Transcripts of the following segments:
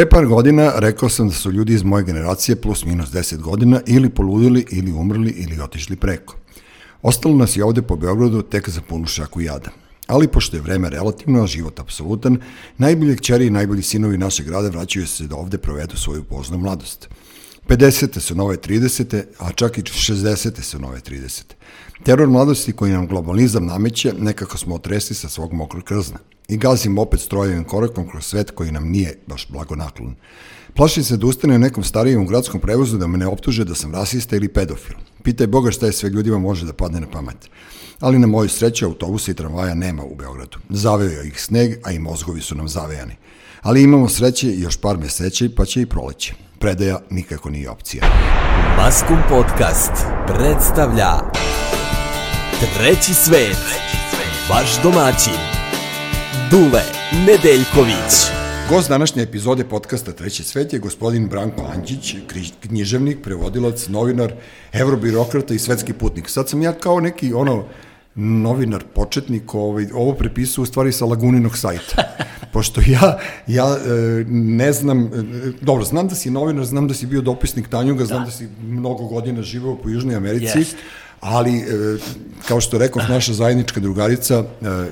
Pre par godina rekao sam da su ljudi iz moje generacije plus minus 10 godina ili poludili ili umrli ili otišli preko. Ostalo nas je ovde po Beogradu tek za punu šaku jada. Ali pošto je vreme relativno, a život apsolutan, najbolje kćeri i najbolji sinovi našeg grada vraćaju se da ovde provedu svoju poznu mladost. 50. su nove 30. a čak i 60. su nove 30. Teror mladosti koji nam globalizam nameće, nekako smo otresli sa svog mokrog krzna. I gazim opet strojevim korakom kroz svet koji nam nije baš blagonaklon. Plašim se da ustane u nekom starijem gradskom prevozu da me ne optuže da sam rasista ili pedofil. Pitaj Boga šta je sve ljudima može da padne na pamet. Ali na moju sreću autobusa i tramvaja nema u Beogradu. Zaveo ih sneg, a i mozgovi su nam zavejani. Ali imamo sreće i još par meseća pa će i proleće. Predaja nikako nije opcija. Maskum Podcast predstavlja Treći svet, vaš domaćin, Dule Nedeljković. Gost današnje epizode podcasta Treći svet je gospodin Branko Anđić, književnik, prevodilac, novinar, evrobirokrata i svetski putnik. Sad sam ja kao neki ono novinar početnik ovaj, ovo prepisao u stvari sa Laguninog sajta. Pošto ja, ja e, ne znam, e, dobro, znam da si novinar, znam da si bio dopisnik Tanjuga, znam da, da si mnogo godina živeo po Južnoj Americi, yes ali e, kao što rekao naša zajednička drugarica, e,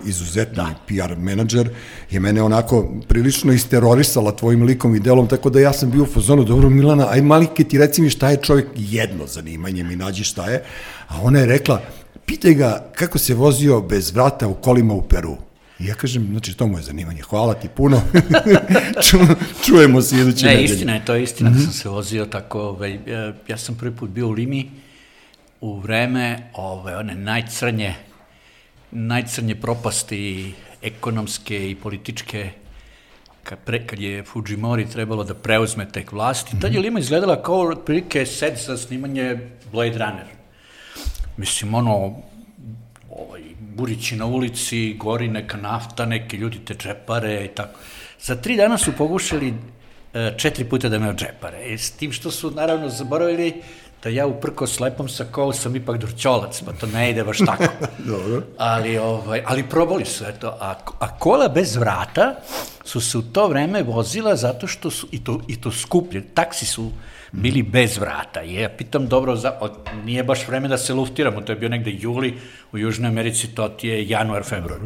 izuzetni da. PR menadžer, je mene onako prilično isterorisala tvojim likom i delom, tako da ja sam bio u fazonu, dobro Milana, aj malike ti reci mi šta je čovjek jedno zanimanje, mi nađi šta je, a ona je rekla, pitaj ga kako se vozio bez vrata u kolima u Peru. I ja kažem, znači, to mu je zanimanje. Hvala ti puno. Ču, čujemo se iduće ne, nedelje. istina je, to je istina mm -hmm. da sam se vozio tako. Ovaj, e, ja sam prvi put bio u Limi, u vreme ove, one najcrnje, najcrnje propasti ekonomske i političke kad, pre, kad je Fujimori trebalo da preuzme tek vlast. I tad je mhm. Lima izgledala kao otprilike set za snimanje Blade Runner. Mislim, ono, ovaj, burići na ulici, gori neka nafta, neke ljudi te džepare i tako. Za tri dana su pogušali e, četiri puta da me odžepare. E, s tim što su naravno zaboravili da ja uprko slepom sa kol sam ipak durčolac, pa to ne ide baš tako. Dobro. Ali, ovaj, ali probali su, eto. A, a kola bez vrata su se u to vreme vozila zato što su, i to, i to skuplje, taksi su bili bez vrata. I ja pitam, dobro, za, od, nije baš vreme da se luftiramo, to je bio negde juli, u Južnoj Americi to ti je januar, februar.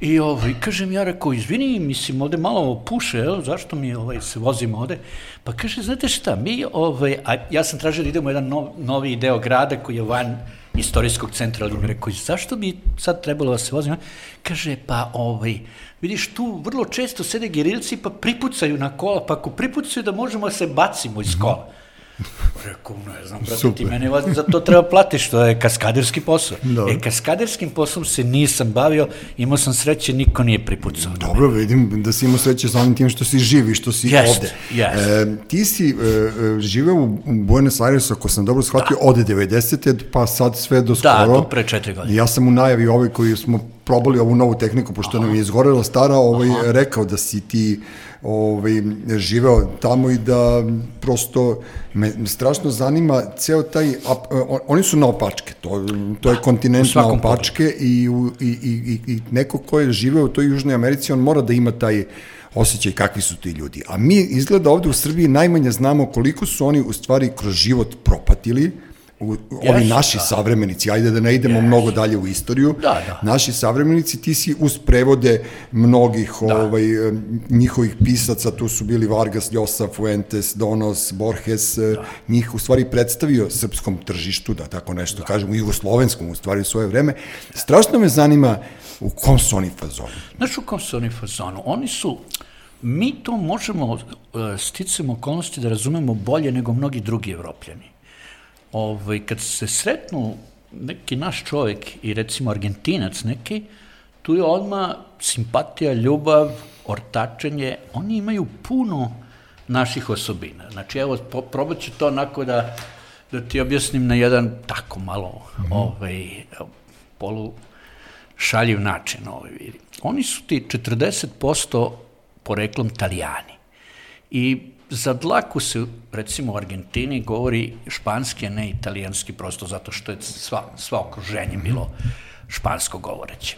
I ovaj, kažem ja, rekao, izvini, mislim, ovde malo puše, jel, zašto mi ovaj, se vozimo ovde? Pa kaže, znate šta, mi, ovaj, a ja sam tražio da idemo u jedan nov, novi deo grada koji je van istorijskog centra, ali mi rekao, zašto bi sad trebalo da se vozimo? Kaže, pa, ovaj, vidiš, tu vrlo često sede gerilci pa pripucaju na kola, pa ako pripucaju da možemo da se bacimo iz kola. Rekao, ne znam, brate, Super. ti mene za to treba platiš, to je kaskaderski posao. Dobro. E, kaskaderskim poslom se nisam bavio, imao sam sreće, niko nije pripucao. Dobro, vidim da si imao sreće sa onim tim što si živi, što si jest, ovde. Yes. E, ti si e, e, živeo u Buenos Airesu, ako sam dobro shvatio, da. od 90. pa sad sve do da, skoro. Da, do pre četiri godine. Ja sam u najavi ovaj koji smo probali ovu novu tehniku, pošto Aha. nam je izgorela stara, ovaj, Aha. rekao da si ti ovaj, živeo tamo i da prosto me strašno zanima ceo taj, oni su na opačke, to, to je da, kontinent na opačke i, i, i, i neko ko je živeo u toj Južnoj Americi, on mora da ima taj osjećaj kakvi su ti ljudi. A mi izgleda ovde u Srbiji najmanje znamo koliko su oni u stvari kroz život propatili, u, ovi naši da. savremenici, ajde da ne idemo yes. mnogo dalje u istoriju, da, da. naši savremenici, ti si uz prevode mnogih da. ovaj, njihovih pisaca, tu su bili Vargas Llosa, Fuentes, Donos, Borges, da. njih u stvari predstavio srpskom tržištu, da tako nešto da. kažemo, jugoslovenskom u stvari u svoje vreme. Strašno me zanima u kom su oni fazonu. Znaš u kom su oni fazonu? Oni su, mi to možemo uh, sticamo okolnosti da razumemo bolje nego mnogi drugi evropljani ovaj, kad se sretnu neki naš čovjek i recimo Argentinac neki, tu je odma simpatija, ljubav, ortačenje, oni imaju puno naših osobina. Znači, evo, probat ću to onako da, da ti objasnim na jedan tako malo mm -hmm. ovaj, polu šaljiv način. Ovaj, vidi. Oni su ti 40% poreklom talijani. I za dlaku se, recimo u Argentini, govori španski, a ne italijanski, prosto zato što je sva, sva okruženje bilo špansko govoreće.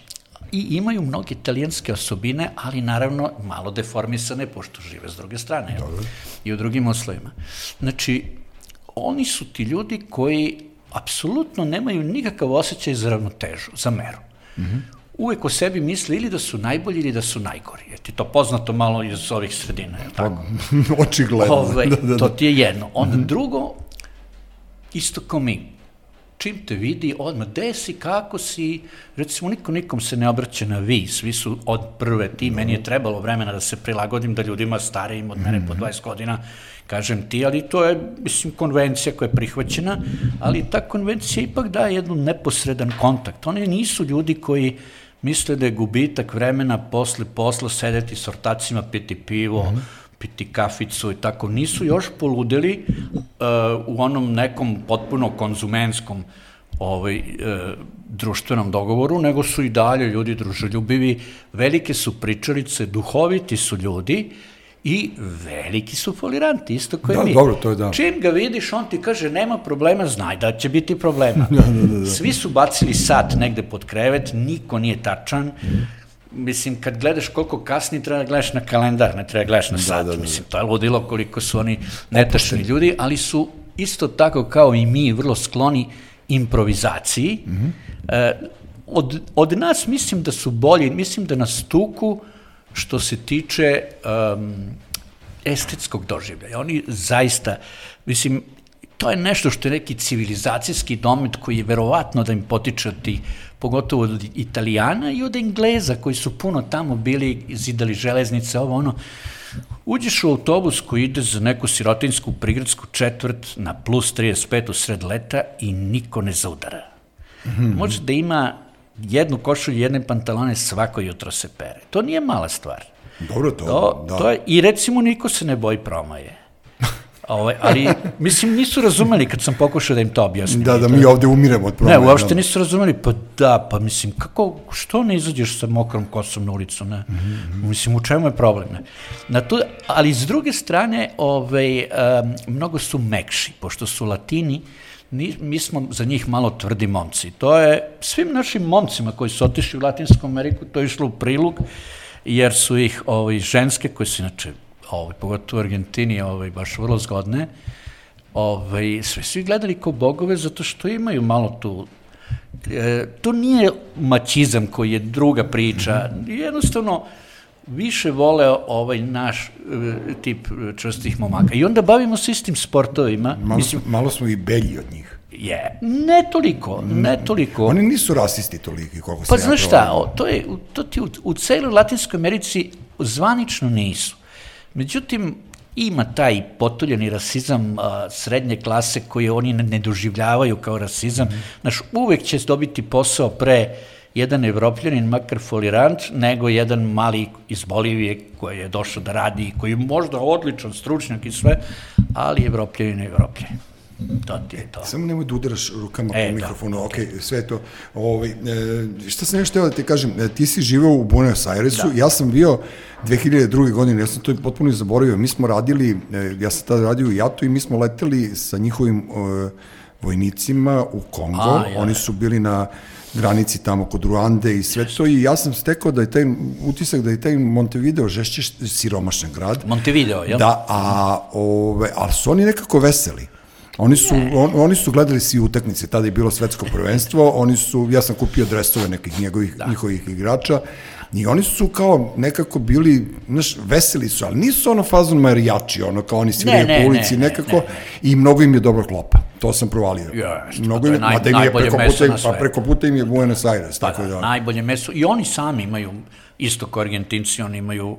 i imaju mnoge italijanske osobine, ali naravno malo deformisane, pošto žive s druge strane. Dobro. I u drugim uslovima. Znači, oni su ti ljudi koji apsolutno nemaju nikakav osjećaj za ravnotežu, za meru. Mm -hmm. Uvek o sebi misle ili da su najbolji ili da su najgori. Je ti to poznato malo iz ovih sredina, je tako? Očigledno. Ove, ovaj, da, da, da. To ti je jedno. Onda mm -hmm. drugo, isto kao mi, čim te vidi, odmah, gde si, kako si, recimo, niko nikom se ne obraća na vi, svi su od prve, ti, no. meni je trebalo vremena da se prilagodim da ljudima starijim od mene mm -hmm. po 20 godina, kažem ti, ali to je, mislim, konvencija koja je prihvaćena, ali ta konvencija ipak daje jednu neposredan kontakt. Oni nisu ljudi koji misle da je gubitak vremena posle posla sedeti s ortacima, piti pivo, mm -hmm piti kaficu i tako, nisu još poludeli uh, u onom nekom potpuno konzumenskom ovaj, uh, društvenom dogovoru, nego su i dalje ljudi družoljubivi, velike su pričarice, duhoviti su ljudi i veliki su foliranti, isto koje da, mi. Dobro, to je da. Čim ga vidiš, on ti kaže nema problema, znaj da će biti problema. da, da, da, da. Svi su bacili sat negde pod krevet, niko nije tačan, mislim, kad gledaš koliko kasni, treba da gledaš na kalendar, ne treba da gledaš na da, sat. Da, da, da. Mislim, to je ludilo koliko su oni netašni ljudi, ali su isto tako kao i mi vrlo skloni improvizaciji. Mm -hmm. e, od, od nas mislim da su bolji, mislim da nas tuku što se tiče um, estetskog doživljaja. Oni zaista, mislim, to je nešto što je neki civilizacijski domet koji je verovatno da im potiče od tih, pogotovo od Italijana i od Engleza koji su puno tamo bili, zidali železnice, ovo ono. Uđeš u autobus koji ide za neku sirotinsku prigradsku četvrt na plus 35 u sred leta i niko ne zaudara. Mm -hmm. Može da ima jednu košulju, jedne pantalone svako jutro se pere. To nije mala stvar. Dobro, to, to da. To je, I recimo niko se ne boji promaje. Ovaj, ali, mislim, nisu razumeli kad sam pokušao da im to objasnim. Da, da mi ovde umiremo od problema. Ne, uopšte da. nisu razumeli, pa da, pa mislim, kako, što ne izađeš sa mokrom kosom na ulicu, ne? Mm -hmm. Mislim, u čemu je problem, ne? Na to, ali s druge strane, ovaj, um, mnogo su mekši, pošto su latini, ni, mi smo za njih malo tvrdi momci. To je svim našim momcima koji su otišli u Latinsku Ameriku, to je išlo u prilog, jer su ih ovaj, ženske, koje su inače ovaj, pogotovo u Argentini, ovaj, baš vrlo zgodne, ovaj, sve svi gledali kao bogove zato što imaju malo tu e, to nije mačizam koji je druga priča, -hmm. jednostavno više vole ovaj naš e, tip čvrstih momaka. I onda bavimo se istim sportovima. Malo, Mislim, malo smo i belji od njih. Je, ne toliko, ne toliko. Oni nisu rasisti toliki, koliko pa se ja znaš šta, o, to je, to ti u, u celoj Latinskoj Americi zvanično nisu. Međutim, ima taj potuljeni rasizam a, srednje klase koji oni ne, ne doživljavaju kao rasizam. Mm. Znaš, uvek će dobiti posao pre jedan evropljanin, makar folirant, nego jedan mali iz Bolivije koji je došao da radi, koji je možda odličan stručnjak i sve, ali evropljanin je evropljanin. To ti je to. E, samo nemoj da udaraš rukama e, po mikrofonu, da, ok, sve to. Ovaj, e, šta sam nešto da ti kažem, e, ti si živeo u Buenos Airesu, da. ja sam bio 2002. godine, ja sam to potpuno zaboravio, mi smo radili, e, ja sam tada radio u Jatu i mi smo leteli sa njihovim e, vojnicima u Kongo, A, ja, oni su bili na granici tamo kod Ruande i sve to i ja sam stekao da je taj utisak da je taj Montevideo žešće siromašan grad. Montevideo, jel? Da, a, ove, ali su oni nekako veseli. Oni su, on, oni su gledali svi utakmice, tada je bilo svetsko prvenstvo, oni su, ja sam kupio dresove nekih njegovih, da. njihovih igrača, I oni su kao nekako bili, znaš, veseli su, ali nisu ono fazon marijači, ono kao oni sviraju po ulici ne, nekako ne, ne. i mnogo im je dobro klopa. To sam provalio. Ja, mnogo im, naj, da je preko puta, im, pa preko puta im je Buenos Aires, pa tako da. da. Najbolje meso. I oni sami imaju, isto kao Argentinci, oni imaju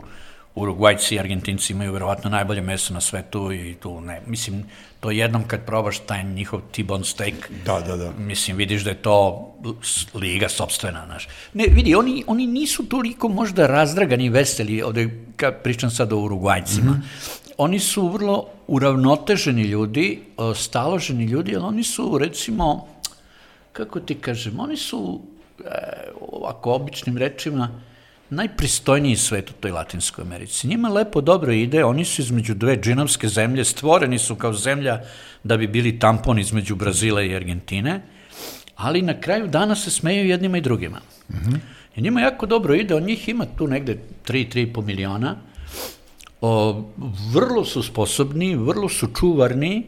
Urugvajci i Argentinci imaju verovatno najbolje meso na svetu i tu ne, mislim, to jednom kad probaš taj njihov T-bone steak, da, da, da. mislim, vidiš da je to liga sobstvena, znaš. Ne, vidi, oni, oni nisu toliko možda razdragani i veseli, ovde kad pričam sad o Urugvajcima, mm -hmm. oni su vrlo uravnoteženi ljudi, staloženi ljudi, ali oni su, recimo, kako ti kažem, oni su, e, ovako običnim rečima, najpristojniji svet u toj Latinskoj Americi. Njima lepo dobro ide, oni su između dve džinovske zemlje, stvoreni su kao zemlja da bi bili tampon između Brazila i Argentine, ali na kraju dana se smeju jednima i drugima. Mm -hmm. I njima jako dobro ide, on njih ima tu negde 3-3,5 miliona, o, vrlo su sposobni, vrlo su čuvarni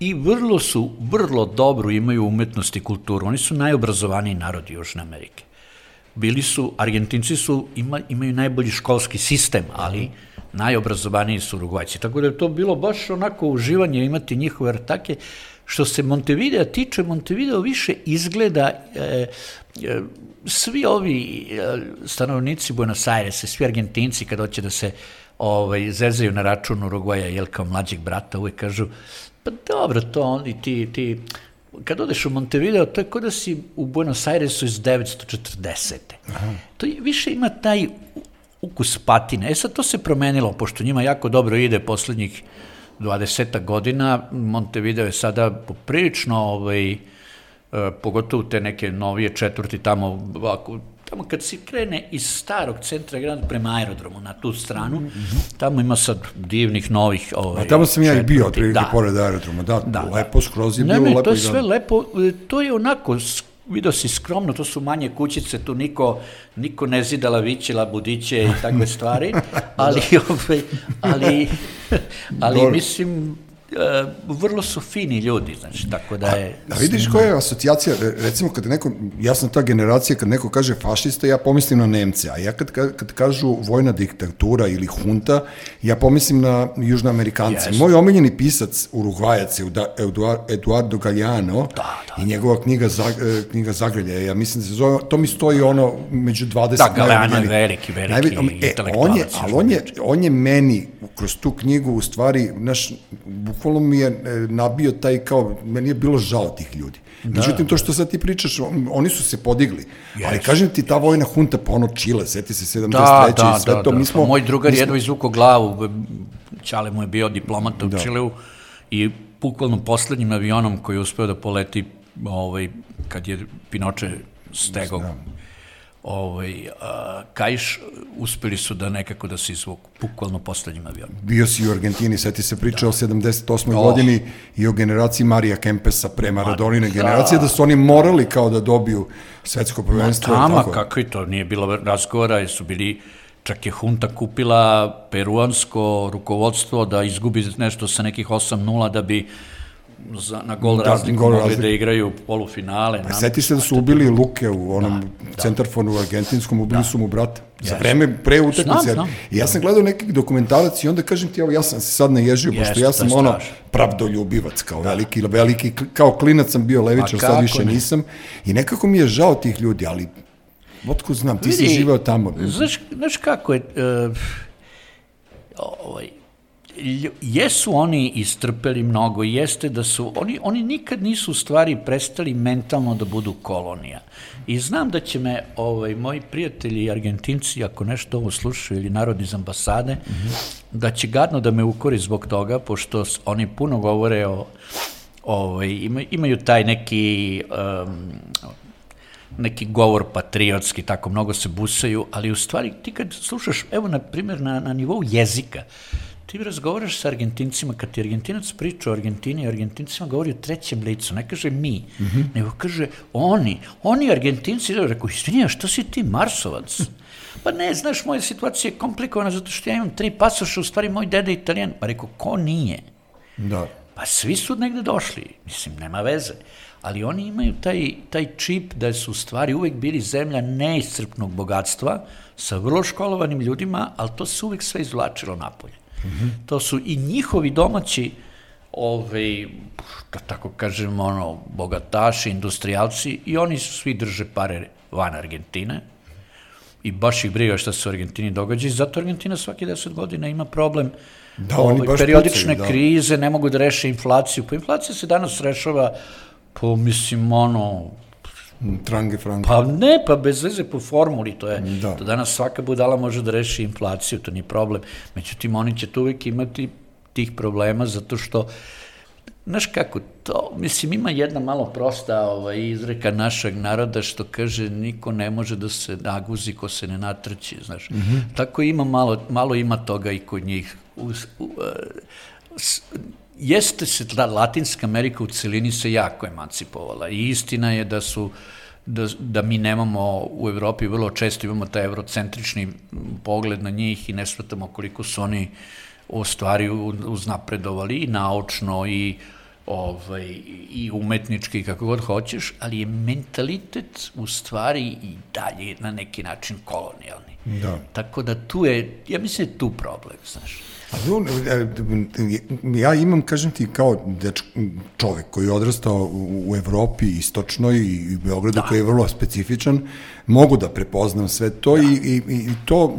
i vrlo su, vrlo dobro imaju umetnost i kulturu. Oni su najobrazovaniji narodi Južne Amerike. Bili su, Argentinci su, ima, imaju najbolji školski sistem, ali najobrazovaniji su Urugvajci. Tako da je to bilo baš onako uživanje imati njihove ratake. Što se Montevideo tiče, Montevideo više izgleda, e, e, svi ovi e, stanovnici Buenos Airesa, svi Argentinci kad hoće da se ovaj, zezaju na račun Urugvaja, jel kao mlađeg brata, uvek kažu, pa dobro, to oni ti, ti, kad odeš u Montevideo, to je kao da si u Buenos Airesu iz 940. Aha. To je, više ima taj ukus patine. E sad to se promenilo, pošto njima jako dobro ide poslednjih 20 godina, Montevideo je sada poprilično, ovaj, e, pogotovo te neke novije četvrti tamo, ovako, tamo kad se krene iz starog centra grada prema aerodromu na tu stranu, mm -hmm. tamo ima sad divnih novih ovaj, A tamo sam ja i bio, otprilike da. pored aerodroma, da, da, lepo, skroz je ne, bilo ne, lepo. To je sve lepo, e, to je onako, vidio si skromno, to su manje kućice, tu niko, niko ne zida laviće, budiće i takve stvari, ali, da. ovaj, ali, ali mislim, uh, vrlo su fini ljudi, znači, tako da je... A, a vidiš koja je asocijacija, recimo kad neko, ja sam ta generacija, kad neko kaže fašista, ja pomislim na Nemce, a ja kad, kad kažu vojna diktatura ili hunta, ja pomislim na južnoamerikance. Yes. Moj omiljeni pisac, urugvajac je Eduardo Galeano da, da, i njegova knjiga, Zag, e, knjiga Zagrelja, ja mislim da se zove, to mi stoji ono među 20 Da, Galeano je veliki, veliki najbolji, e, on je, ali on je, on je meni kroz tu knjigu u stvari, naš, bukvalno mi je e, nabio taj kao, meni je bilo žao tih ljudi. Da, Međutim, to što sad ti pričaš, oni su se podigli. Yes. Ali kažem ti, ta vojna hunta, pa ono Čile, seti se 73. Da, da, i sve da, to, da. mi smo... Pa moj drugar smo... jedno izvuko glavu, Čale mu je bio diplomata u da. Čileu i bukvalno poslednjim avionom koji je uspeo da poleti ovaj, kad je Pinoče stegao ovaj, a, Kajš, uspeli su da nekako da se izvuku, bukvalno poslednjim avionom. Bio si u Argentini, sad ti se pričao da. o 78. Oh. godini i o generaciji Marija Kempesa pre Maradonine generacije, da. da su oni morali kao da dobiju svetsko prvenstvo. Ma tama, kako i to, nije bilo razgovora, su bili čak je Hunta kupila peruansko rukovodstvo da izgubi nešto sa nekih 8-0 da bi za, na gol da, razliku gol mogli da igraju polufinale. Pa seti se da su ubili Luke u onom da, da. centarfonu u argentinskom, ubili da. su mu brata. Yes. Za vreme pre utakmice. Ja sam gledao neki dokumentarac i onda kažem ti, evo, ja sam se sad naježio, yes, pošto ja sam ono pravdoljubivac, kao da. veliki, veliki, kao klinac sam bio levičar, sad više ne? nisam. I nekako mi je žao tih ljudi, ali otko znam, ti Vidi, si živeo tamo. Znaš, znaš kako je, uh, ovaj, jesu oni istrpeli mnogo, jeste da su, oni, oni nikad nisu u stvari prestali mentalno da budu kolonija. I znam da će me ovaj, moji prijatelji argentinci, ako nešto ovo slušaju, ili narod iz ambasade, mm -hmm. da će gadno da me ukori zbog toga, pošto oni puno govore o, ovaj, imaju, imaju taj neki um, neki govor patriotski, tako mnogo se busaju, ali u stvari ti kad slušaš, evo na primjer na, na nivou jezika, ti razgovaraš sa Argentincima, kad ti Argentinac priča o Argentini Argentincima govori o trećem licu, ne kaže mi, mm -hmm. nego kaže oni, oni Argentinci, da rekao, izvinja, što si ti Marsovac? Pa ne, znaš, moja situacija je komplikovana zato što ja imam tri pasoša, u stvari moj deda je italijan. Pa rekao, ko nije? Da. Pa svi su negde došli, mislim, nema veze. Ali oni imaju taj, taj čip da su u stvari uvek bili zemlja neiscrpnog bogatstva sa vrlo školovanim ljudima, ali to se uvek sve izvlačilo napolje. -hmm. To su i njihovi domaći ovaj, da tako kažemo, ono, bogataši, industrijalci i oni svi drže pare van Argentine i baš ih briga šta se u Argentini događa i zato Argentina svaki 10 godina ima problem da, ovaj, oni baš periodične pucaju, da. krize, ne mogu da reše inflaciju. Pa inflacija se danas rešava po, mislim, ono, Trange frange. Pa ne, pa bez veze po formuli, to je, da. to danas svaka budala može da reši inflaciju, to nije problem. Međutim, oni će tu uvijek imati tih problema zato što Znaš kako, to, mislim, ima jedna malo prosta ovaj, izreka našeg naroda što kaže niko ne može da se naguzi ko se ne natrči, znaš. Mm -hmm. Tako ima malo, malo ima toga i kod njih. U, u, uh, s, jeste se da Latinska Amerika u celini se jako emancipovala i istina je da su da, da mi nemamo u Evropi, vrlo često imamo taj evrocentrični pogled na njih i ne shvatamo koliko su oni u stvari uznapredovali i naučno i ovaj, i umetnički, kako god hoćeš, ali je mentalitet u stvari i dalje na neki način kolonijalni. Da. Tako da tu je, ja mislim da je tu problem, znaš. A ja imam, kažem ti, kao deč, čovek koji je odrastao u, u Evropi, istočnoj i u Beogradu, da. koji je vrlo specifičan, mogu da prepoznam sve to da. i, i, i to,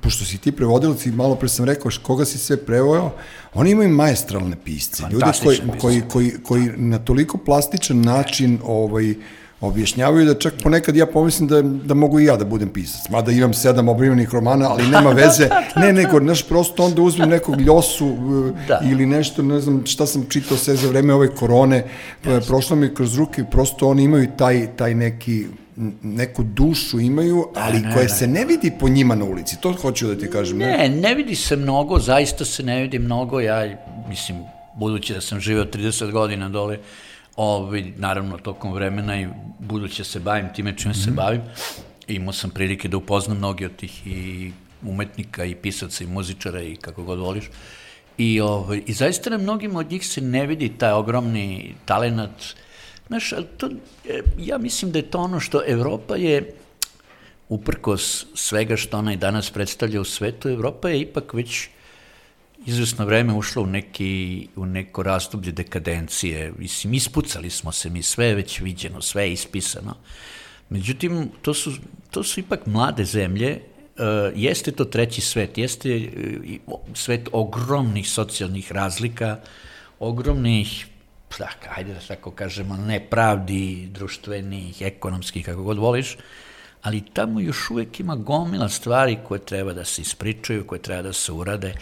pošto si ti prevodilac i malo pre sam rekao koga si sve prevojao, oni imaju majestralne pisce, ljude koji, koji, koji, koji na toliko plastičan način ovaj, objašnjavaju da čak ponekad ja pomislim da, da mogu i ja da budem pisac, mada imam sedam obrivnih romana, ali nema veze, ne, nego, znaš, prosto onda uzmem nekog ljosu eh, da. ili nešto, ne znam šta sam čitao sve za vreme ove korone, yes. prošlo mi kroz ruke, prosto oni imaju taj, taj neki neku dušu imaju, ali ne, koja ne. se ne vidi po njima na ulici. To hoću da ti kažem. Ne, ne, ne vidi se mnogo, zaista se ne vidi mnogo. Ja, mislim, budući da sam živeo 30 godina dole, ovaj, naravno tokom vremena i buduće se bavim time čime mm -hmm. se mhm. bavim, imao sam prilike da upoznam mnogi od tih i umetnika i pisaca i muzičara i kako god voliš. I, ovaj, I zaista na mnogim od njih se ne vidi taj ogromni talenat. Znaš, to, e, ja mislim da je to ono što Evropa je, uprkos svega što ona i danas predstavlja u svetu, Evropa je ipak već izvesno vreme ušlo u, neki, u neko rastoblje dekadencije. Mislim, ispucali smo se, mi sve je već viđeno, sve je ispisano. Međutim, to su, to su ipak mlade zemlje, Uh, jeste to treći svet, jeste uh, svet ogromnih socijalnih razlika, ogromnih, da, hajde da tako kažemo, nepravdi društvenih, ekonomskih, kako god voliš, ali tamo još uvek ima gomila stvari koje treba da se ispričaju, koje treba da se urade.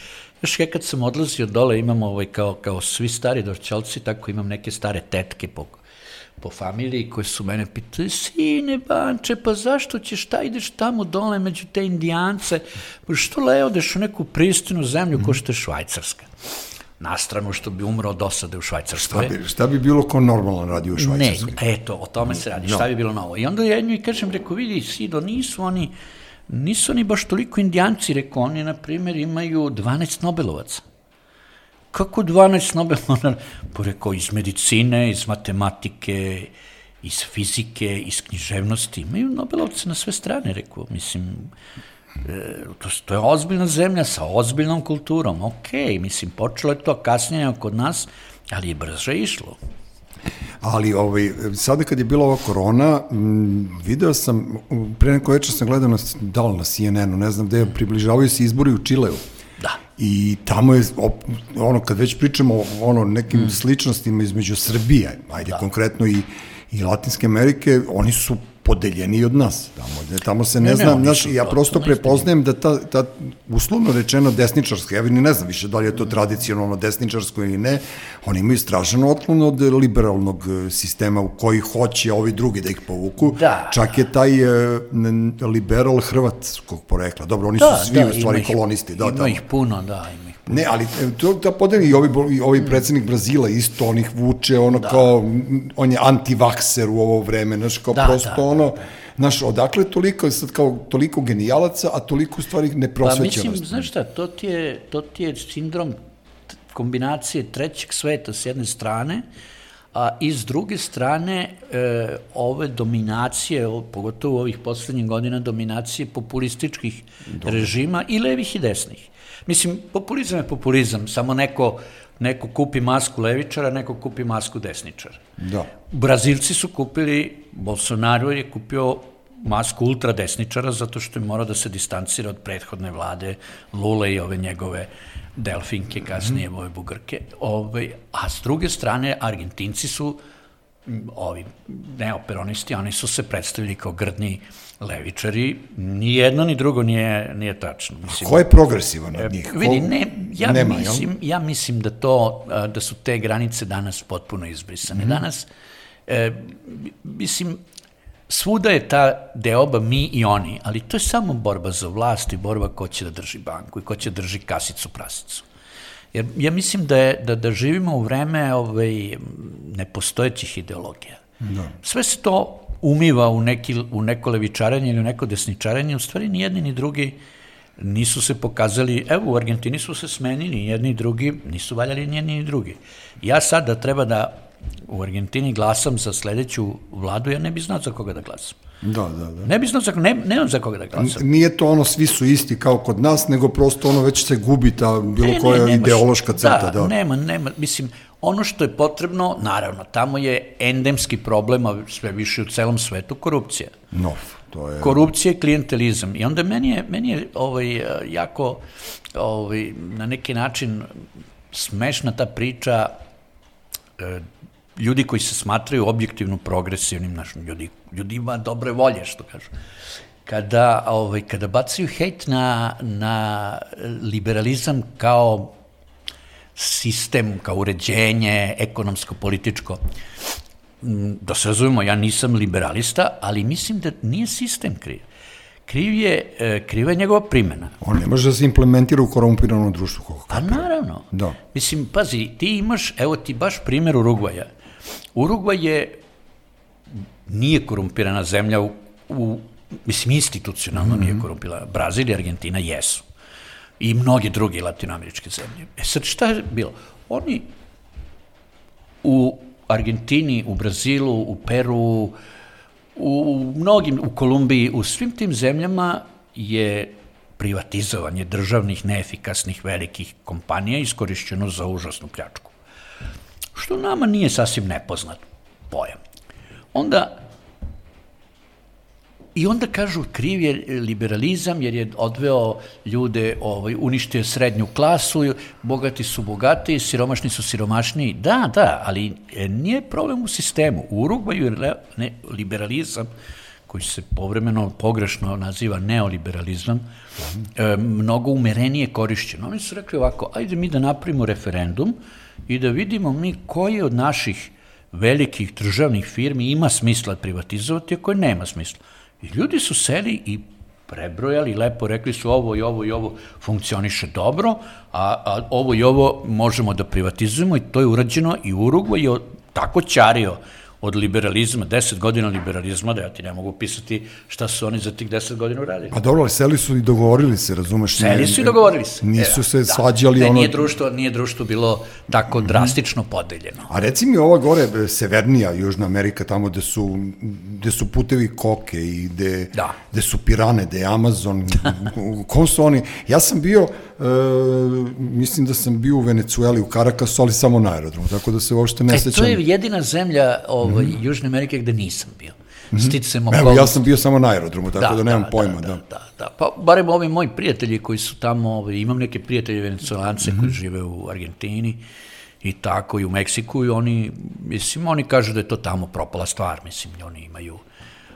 Još ja kad sam odlazio dole, imam ovaj, kao, kao svi stari dorčalci, tako imam neke stare tetke po, po familiji koje su mene pitali, sine Banče, pa zašto ćeš, šta ideš tamo dole među te indijance, pa što le odeš u neku pristinu zemlju ko što je Švajcarska? na stranu što bi umro od osade u Švajcarskoj. Šta bi, šta bi bilo ko normalno radi u Švajcarskoj? Ne, eto, o tome se radi, no. šta bi bilo novo. I onda ja njoj kažem, reko, vidi, Sido, nisu oni, nisu oni baš toliko indijanci, reko, oni, na primjer, imaju 12 Nobelovaca. Kako 12 Nobelovaca? Pa reko, iz medicine, iz matematike, iz fizike, iz književnosti, imaju Nobelovce na sve strane, rekao, mislim, E, to, to je ozbiljna zemlja sa ozbiljnom kulturom. Ok, mislim, počelo je to kasnije kod nas, ali je brže išlo. Ali ovaj, sada kad je bila ova korona, m, video sam, pre neko večer sam gledao na, da li na CNN-u, ne znam gde, približavaju se izbori u Čileu. Da. I tamo je, ono, kad već pričamo o ono, nekim mm. sličnostima između Srbije, ajde da. konkretno i, i Latinske Amerike, oni su podeljeni od nas. Tamo, tamo se ne, ne znam, znaš, ja prosto prepoznajem da ta, ta uslovno rečeno desničarska, ja ni ne znam više da li je to tradicionalno desničarsko ili ne, oni imaju strašan otklon od liberalnog e, sistema u koji hoće ovi drugi da ih povuku. Da. Čak je taj uh, liberal hrvatskog porekla. Dobro, oni da, su svi da, u stvari kolonisti. Da, ima tamo. ih puno, da, ima. Ne, ali e, to da podeli i ovi, i ovi mm. predsednik Brazila isto, on ih vuče, ono da. kao, on je antivakser u ovo vreme, znaš, kao da, prosto da, ono, da, da Znaš, odakle toliko, sad kao toliko genijalaca, a toliko stvari neprosvećenosti? Pa mislim, znaš šta, to ti je, to ti je sindrom kombinacije trećeg sveta s jedne strane, a i s druge strane e, ove dominacije, o, pogotovo ovih poslednjih godina, dominacije populističkih Dobre. režima i levih i desnih. Mislim, populizam je populizam, samo neko neko kupi masku levičara, neko kupi masku desničara. Da. Brazilci su kupili, Bolsonaro je kupio masku ultradesničara zato što je morao da se distancira od prethodne vlade Lule i ove njegove delfinke, kasnije mm -hmm. ove bugarke. Ove, a s druge strane, Argentinci su ovi neoperonisti, oni su se predstavili kao grdni levičari, ni jedno ni drugo nije, nije tačno. Mislim, Ko je progresivan od njih? Vidi, ne, ja, Nema, mislim, jel? ja mislim da to, da su te granice danas potpuno izbrisane. Mm -hmm. Danas, e, mislim, svuda je ta deoba mi i oni, ali to je samo borba za vlast i borba ko će da drži banku i ko će da drži kasicu prasicu. Jer ja mislim da, je, da, da živimo u vreme ovaj, nepostojećih ideologija. Da. Sve se to umiva u, neki, u neko levičarenje ili u neko desničarenje, u stvari ni jedni ni drugi nisu se pokazali, evo u Argentini su se smenili jedni i drugi, nisu valjali ni jedni ni drugi. Ja sad da treba da u Argentini glasam za sledeću vladu, ja ne bi znao za koga da glasam. Da, da, da. Ne bi znao za, ne, nemam za koga da glasam. Nije to ono svi su isti kao kod nas, nego prosto ono već se gubi ta bilo Ne, koja ne, nemaš- ideološka crta. Da, nema, nema, mislim, ono što je potrebno, naravno, tamo je endemski problem, a sve više u celom svetu, korupcija. No, to je... Korupcija i klijentelizam. I onda meni je, meni je ovaj, jako ovaj, na neki način smešna ta priča eh, ljudi koji se smatraju objektivno progresivnim, naš, ljudi, ljudi ima dobre volje, što kažu. Kada, ovaj, kada bacaju hejt na, na liberalizam kao sistem, kao uređenje ekonomsko-političko, da se razumemo, ja nisam liberalista, ali mislim da nije sistem kriv. Kriv je, e, kriva je njegova primjena. On ne može da se implementira u korumpiranom društvu. Kako Pa naravno. Da. Mislim, pazi, ti imaš, evo ti baš primjer Urugvaja. Urugvaj je, nije korumpirana zemlja u, u mislim, institucionalno nije korumpirana. Brazil i Argentina jesu. I mnoge druge latinoameričke zemlje. E sad, šta je bilo? Oni u Argentini, u Brazilu, u Peru, u mnogim, u Kolumbiji, u svim tim zemljama je privatizovanje državnih neefikasnih velikih kompanija iskorišćeno za užasnu pljačku. Što nama nije sasvim nepoznat pojam. Onda I onda kažu kriv je liberalizam jer je odveo ljude, ovaj, uništio srednju klasu, bogati su bogati, siromašni su siromašniji. Da, da, ali e, nije problem u sistemu. U Urugvaju je ne, liberalizam, koji se povremeno pogrešno naziva neoliberalizam, e, mnogo umerenije korišćen. Oni su rekli ovako, ajde mi da napravimo referendum i da vidimo mi koji od naših velikih državnih firmi ima smisla privatizovati, a koje nema smisla. I ljudi su seli i prebrojali, lepo rekli su ovo i ovo i ovo funkcioniše dobro, a, a ovo i ovo možemo da privatizujemo i to je urađeno i Urugvaj je tako ćario od liberalizma, 10 godina liberalizma, da ja ti ne mogu pisati šta su oni za tih 10 godina uradili. Pa dobro, ali seli su i dogovorili se, razumeš? Seli su i dogovorili se. Nisu E, se svađali ne, ono... Nije društvo, nije društvo bilo tako drastično podeljeno. A reci mi ova gore, e, severnija Južna Amerika, tamo gde su, gde su putevi koke i gde, Da. gde su pirane, gde je Amazon, kom su oni? Ja sam bio, e, mislim da sam bio u Venecueli, u Karakasu, ali samo na aerodromu, tako da se uopšte ne E, sećam. to je jedina zemlja ovaj, Južne Amerike gde nisam bio. Sticajem Evo, ja sam bio samo na aerodromu, tako da, nemam pojma. Da, Da, da, da. Pa barem ovi moji prijatelji koji su tamo, ovaj, imam neke prijatelje venecolance koji žive u Argentini i tako i u Meksiku i oni, mislim, oni kažu da je to tamo propala stvar, mislim, oni imaju...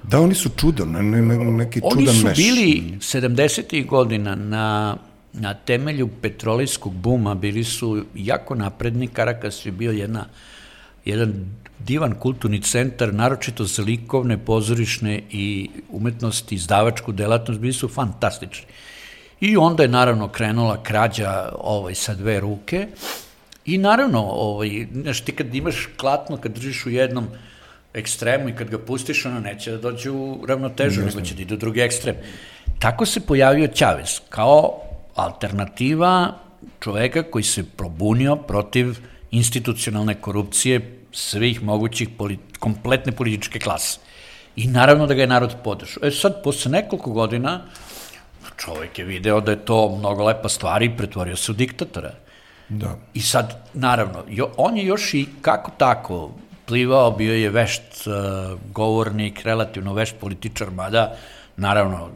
Da, oni su čudan, ne, ne, ne, neki Oni čudan su meš. bili 70. godina na, na temelju petrolejskog buma, bili su jako napredni, Karakas je bio jedna, jedan divan kulturni centar, naročito za likovne, pozorišne i umetnosti, izdavačku delatnost, bili su fantastični. I onda je naravno krenula krađa ovaj, sa dve ruke i naravno, ovaj, znaš, ti kad imaš klatno, kad držiš u jednom ekstremu i kad ga pustiš, ono neće da dođe u ravnotežu, nego će da ide u drugi ekstrem. Tako se pojavio Ćavez, kao alternativa čoveka koji se probunio protiv institucionalne korupcije svih mogućih polit, kompletne političke klase. I naravno da ga je narod podržao. E sad, posle nekoliko godina, čovjek je video da je to mnogo lepa stvar i pretvorio se u diktatora. Da. I sad, naravno, jo, on je još i kako tako plivao, bio je vešt uh, govornik, relativno vešt političar, mada, naravno,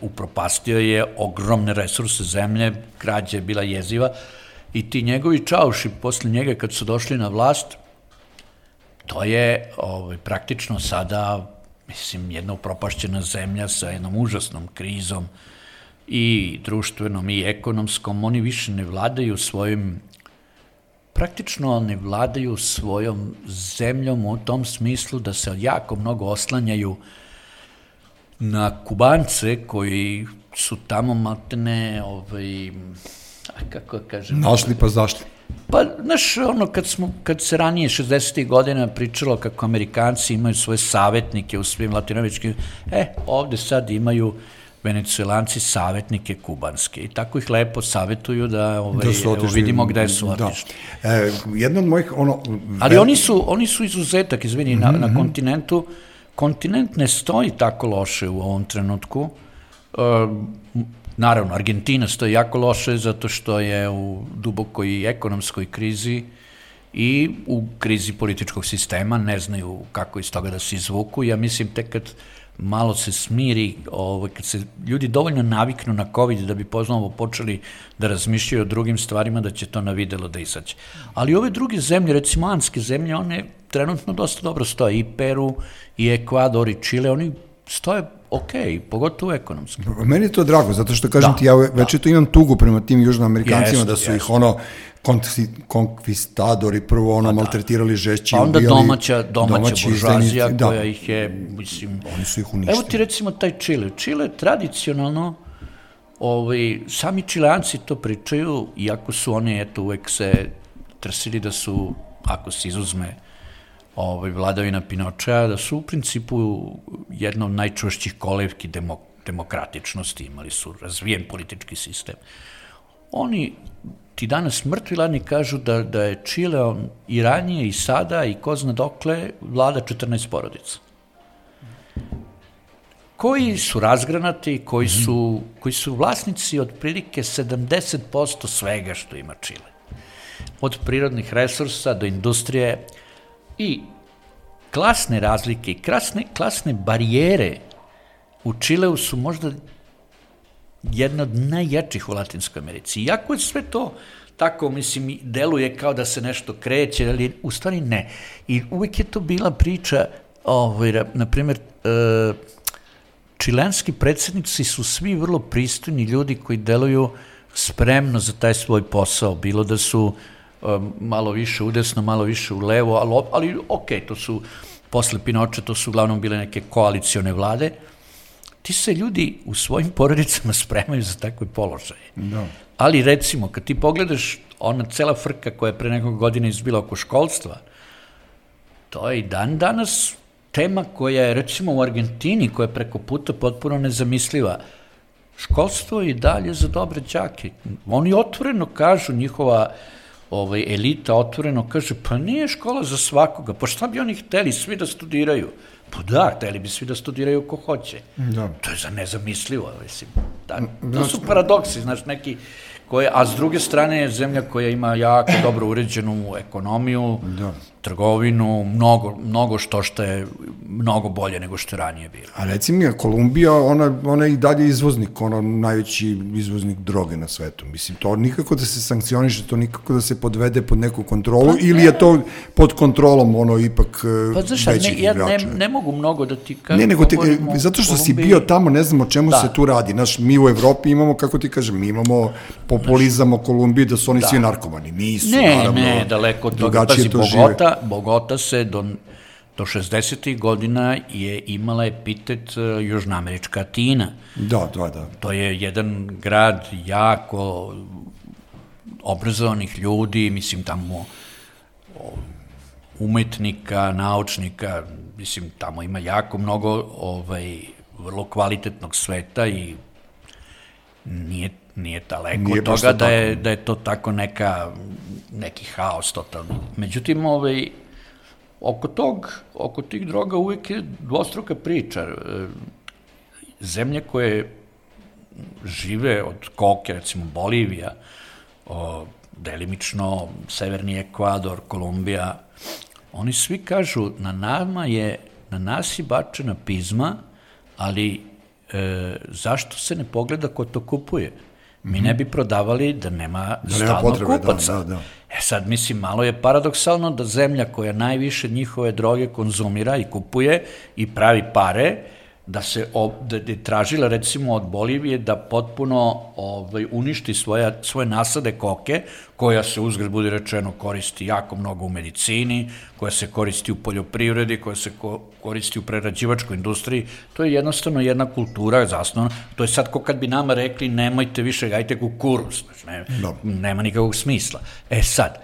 upropastio je ogromne resurse zemlje, krađa je bila jeziva i ti njegovi čauši posle njega kad su došli na vlast, to je ovaj, praktično sada, mislim, jedna upropašćena zemlja sa jednom užasnom krizom i društvenom i ekonomskom. Oni više ne vladaju svojim praktično ne vladaju svojom zemljom u tom smislu da se jako mnogo oslanjaju na Kubance koji su tamo matene, ovaj, a kako kažem, Našli pa zašli. Pa, znaš, ono, kad, smo, kad se ranije 60. godina pričalo kako Amerikanci imaju svoje savetnike u svim latinoameričkim, e, ovde sad imaju venecuelanci savetnike kubanske i tako ih lepo savetuju da, ovaj, da su otišli, evo, vidimo gde su da. otišli. Da. E, jedna od mojih, ono... Ali oni su, oni su izuzetak, izvini, mm -hmm. na, na mhm. kontinentu, kontinent ne stoji tako loše u ovom trenutku, uh, Naravno, Argentina stoji jako loše zato što je u dubokoj ekonomskoj krizi i u krizi političkog sistema, ne znaju kako iz toga da se izvuku. Ja mislim tek kad malo se smiri, ovaj, kad se ljudi dovoljno naviknu na COVID da bi poznamo počeli da razmišljaju o drugim stvarima, da će to na videlo da izađe. Ali ove druge zemlje, recimo anske zemlje, one trenutno dosta dobro stoje. I Peru, i Ekvador, i Čile, oni stoje ok, pogotovo ekonomski. Meni je to drago, zato što kažem da, ti, ja već da. to imam tugu prema tim južnoamerikancima, yes, da su yes. ih ono, konkvistadori prvo ono pa da. maltretirali žešći, pa onda ubijali, domaća, domaća domaći buržuazija da. koja ih je, mislim... Oni su ih uništili. Evo ti recimo taj Čile. Čile tradicionalno, ovaj, sami čileanci to pričaju, iako su oni, eto, uvek se trsili da su, ako se izuzme ovaj, vladavina Pinočea, da su u principu jedna od najčvršćih kolevki demok demokratičnosti, imali su razvijen politički sistem. Oni ti danas mrtvi ladni kažu da, da je Čile on, i ranije i sada i ko zna dokle vlada 14 porodica koji su razgranati, koji su, koji su vlasnici otprilike 70% svega što ima Čile. Od prirodnih resursa do industrije, I klasne razlike klasne, klasne barijere u Čileu su možda jedna od najjačih u Latinskoj Americi. Iako je sve to tako, mislim, deluje kao da se nešto kreće, ali u stvari ne. I uvek je to bila priča, ovaj, na primjer, e, čilenski predsednici su svi vrlo pristojni ljudi koji deluju spremno za taj svoj posao, bilo da su Um, malo više udesno, malo više u levo, ali, ali ok, to su, posle Pinoče, to su uglavnom bile neke koalicione vlade, ti se ljudi u svojim porodicama spremaju za takve položaje. Da. Ali recimo, kad ti pogledaš ona cela frka koja je pre nekog godina izbila oko školstva, to je i dan danas tema koja je recimo u Argentini, koja je preko puta potpuno nezamisliva. Školstvo je i dalje za dobre đake. Oni otvoreno kažu njihova uh, ovaj, elita otvoreno kaže, pa nije škola za svakoga, pa šta bi oni hteli svi da studiraju? Pa da, hteli bi svi da studiraju ko hoće. Da. To je za nezamislivo, mislim. Da, to su paradoksi, znaš, neki koje, a s druge strane je zemlja koja ima jako dobro uređenu ekonomiju, da trgovinu, mnogo, mnogo što što je mnogo bolje nego što je ranije bilo. A reci mi, Kolumbija, ona, ona je i dalje izvoznik, ono najveći izvoznik droge na svetu. Mislim, to nikako da se sankcioniše, to nikako da se podvede pod neku kontrolu, pa, ili je to pod kontrolom, ono, ipak pa, znaš, većih ne, ja ne, ne mogu mnogo da ti kažem. Ne, nego te, zato što si bio tamo, ne znamo o čemu da. se tu radi. Znaš, mi u Evropi imamo, kako ti kažem, mi imamo populizam o Kolumbiji da su oni da. svi narkomani. Nisu, ne, naravno. Ne, daleko od toga. Pazi, Bogota, Bogota se do, do 60. godina je imala epitet e, Južnoamerička Atina. Da, da, da. To je jedan grad jako obrazovanih ljudi, mislim tamo umetnika, naučnika, mislim tamo ima jako mnogo ovaj vrlo kvalitetnog sveta i nije nije daleko nije od toga da je, da je to tako neka, neki haos totalni. Međutim, ovaj, oko tog, oko tih droga uvek je dvostruka priča. E, zemlje koje žive od koke, recimo Bolivija, o, delimično Severni Ekvador, Kolumbija, oni svi kažu na nama je, na nas je bačena pizma, ali e, zašto se ne pogleda ko to kupuje? Mi ne bi prodavali da nema da stalno potrebe, da, kupaca. Da, da, da. E sad, mislim, malo je paradoksalno da zemlja koja najviše njihove droge konzumira i kupuje i pravi pare, da se ob, da, da tražila recimo od Bolivije da potpuno ovaj, uništi svoja, svoje nasade koke, koja se uzgled bude rečeno koristi jako mnogo u medicini, koja se koristi u poljoprivredi, koja se ko, koristi u prerađivačkoj industriji, to je jednostavno jedna kultura zasnovana, to je sad ko kad bi nama rekli nemojte više gajte kukuruz, znači ne, nema nikakvog smisla. E sad,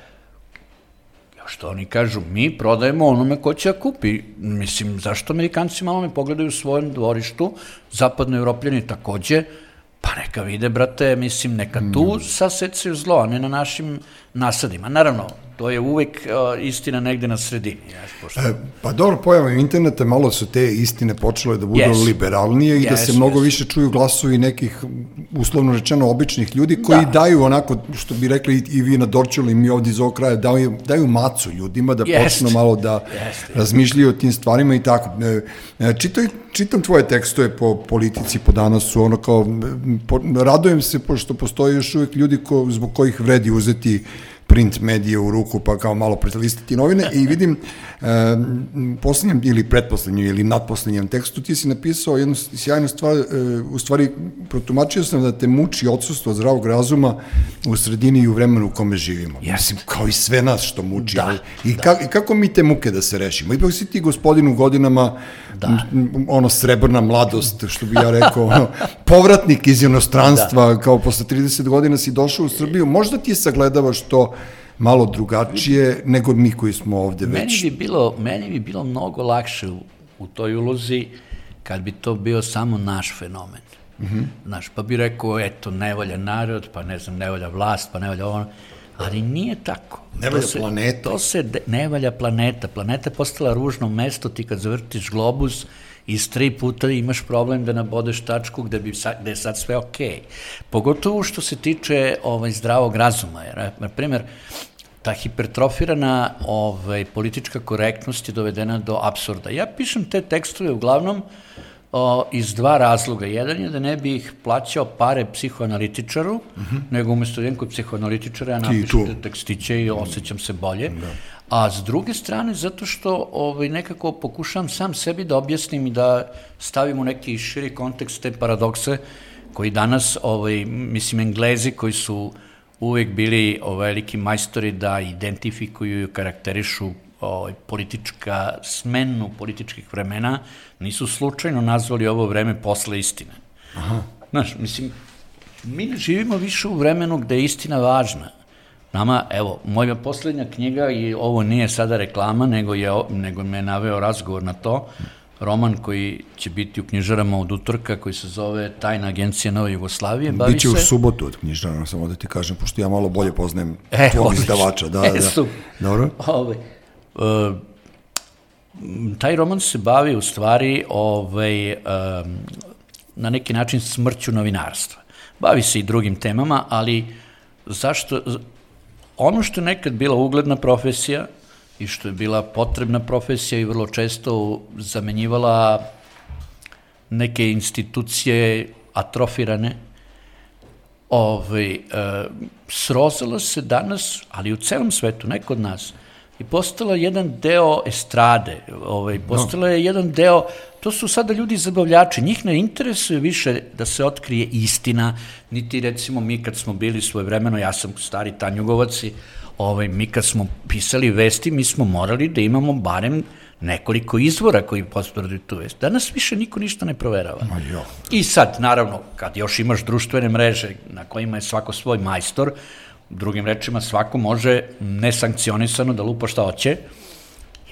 što oni kažu, mi prodajemo onome ko će da kupi. Mislim, zašto Amerikanci malo ne pogledaju u svojem dvorištu, zapadno evropljani takođe, pa neka vide, brate, mislim, neka tu mm. sasecaju zlo, a ne na našim nasadima. Naravno, to je uvek uh, istina negde na sredini. Pošto... e, pa dobro, pojavom interneta malo su te istine počele da budu yes. liberalnije i yes, da se mnogo yes. više čuju glasovi nekih, uslovno rečeno, običnih ljudi koji da. daju onako, što bi rekli i vi na Dorčelu i mi ovdje iz ovog kraja, daju, daju macu ljudima da yes. počnu malo da yes. razmišljaju o tim stvarima i tako. E, e, čitaj, čitam tvoje tekstove po politici, po danasu, ono kao, po, radujem se pošto postoje još uvek ljudi ko, zbog kojih vredi uzeti print medije u ruku, pa kao malo pretalistiti novine i vidim e, poslednjem ili pretposlednjem ili nadposlednjem tekstu ti si napisao jednu sjajnu stvar, e, u stvari protumačio sam da te muči odsustvo zdravog razuma u sredini i u vremenu u kome živimo. Yes. Mislim, kao i sve nas što muči. Da, I, da. Ka, I kako mi te muke da se rešimo? Ipak si ti gospodin u godinama da. ono srebrna mladost, što bi ja rekao, ono, povratnik iz inostranstva, da. kao posle 30 godina si došao u Srbiju, možda ti sagledavaš to malo drugačije nego mi koji smo ovde već. Meni bi bilo, meni bi bilo mnogo lakše u, u toj ulozi kad bi to bio samo naš fenomen. Mm -hmm. Znaš, pa bi rekao, eto, ne volja narod, pa ne znam, ne volja vlast, pa ne volja ono. Ali nije tako. Ne valja se, planeta. To se de, ne valja planeta. Planeta je postala ružno mesto, ti kad zavrtiš globus, iz tri puta imaš problem da nabodeš tačku gde, bi sa, gde je sad sve okej. Okay. Pogotovo što se tiče ovaj, zdravog razuma. Jer, na primjer, ta hipertrofirana ovaj, politička korektnost je dovedena do absurda. Ja pišem te tekstove uglavnom o, iz dva razloga. Jedan je da ne bih plaćao pare psihoanalitičaru, uh mhm. -huh. nego umesto da jedan kod psihoanalitičara ja napišem te tekstiće i osjećam se bolje. Da. A s druge strane, zato što ovaj, nekako pokušam sam sebi da objasnim i da stavim u neki širi kontekst te paradokse koji danas, ovaj, mislim, englezi koji su uvek bili veliki majstori da identifikuju i karakterišu ovaj, politička, smenu političkih vremena, nisu slučajno nazvali ovo vreme posle istine. Aha. Znaš, mislim, mi ne živimo više u vremenu gde je istina važna. Nama, evo, moja poslednja knjiga, i ovo nije sada reklama, nego, je, nego me naveo razgovor na to, roman koji će biti u knjižarama od utorka, koji se zove Tajna agencija Nove Jugoslavije. Bavi Biće se... u subotu od knjižarama, samo da ti kažem, pošto ja malo bolje poznajem e, tvoj izdavača. Da, e, da. Su. Dobro. Ove, uh, taj roman se bavi u stvari ovaj, um, na neki način smrću novinarstva. Bavi se i drugim temama, ali zašto, ono što je nekad bila ugledna profesija i što je bila potrebna profesija i vrlo često zamenjivala neke institucije atrofirane, ovaj, e, srozala se danas, ali u celom svetu, ne kod nas, i postala jedan deo estrade, ovaj, postala je jedan deo, to su sada ljudi zabavljači, njih ne interesuje više da se otkrije istina, niti recimo mi kad smo bili svoje vremeno, ja sam stari Tanjugovac i ovaj, mi kad smo pisali vesti, mi smo morali da imamo barem nekoliko izvora koji potvrduju tu vest. Danas više niko ništa ne proverava. Ma jo. I sad, naravno, kad još imaš društvene mreže na kojima je svako svoj majstor, drugim rečima, svako može nesankcionisano da lupa šta hoće,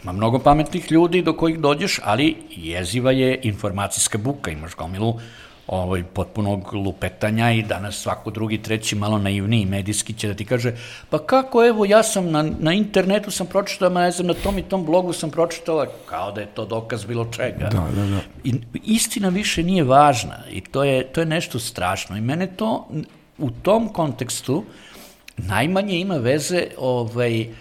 Ima mnogo pametnih ljudi do kojih dođeš, ali jeziva je informacijska buka. Imaš gomilu ovaj, potpunog lupetanja i danas svako drugi, treći, malo naivniji medijski će da ti kaže pa kako, evo, ja sam na, na internetu sam pročitao, ma ne znam, na tom i tom blogu sam pročitala, kao da je to dokaz bilo čega. Da, da, da. I, istina više nije važna i to je, to je nešto strašno i mene to u tom kontekstu najmanje ima veze ovaj, um,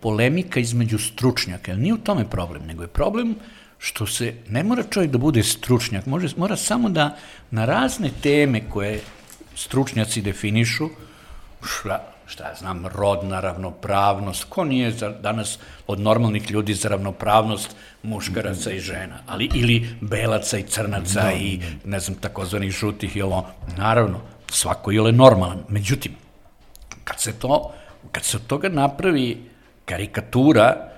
polemika između stručnjaka. Nije u tome problem, nego je problem što se ne mora čovjek da bude stručnjak, može, mora samo da na razne teme koje stručnjaci definišu, šta, šta ja znam, rodna ravnopravnost, ko nije za, danas od normalnih ljudi za ravnopravnost muškaraca i žena, ali ili belaca i crnaca da, i ne znam, takozvanih žutih i ovo, naravno, svako je normalan. Međutim, kad se to, kad se od toga napravi karikatura,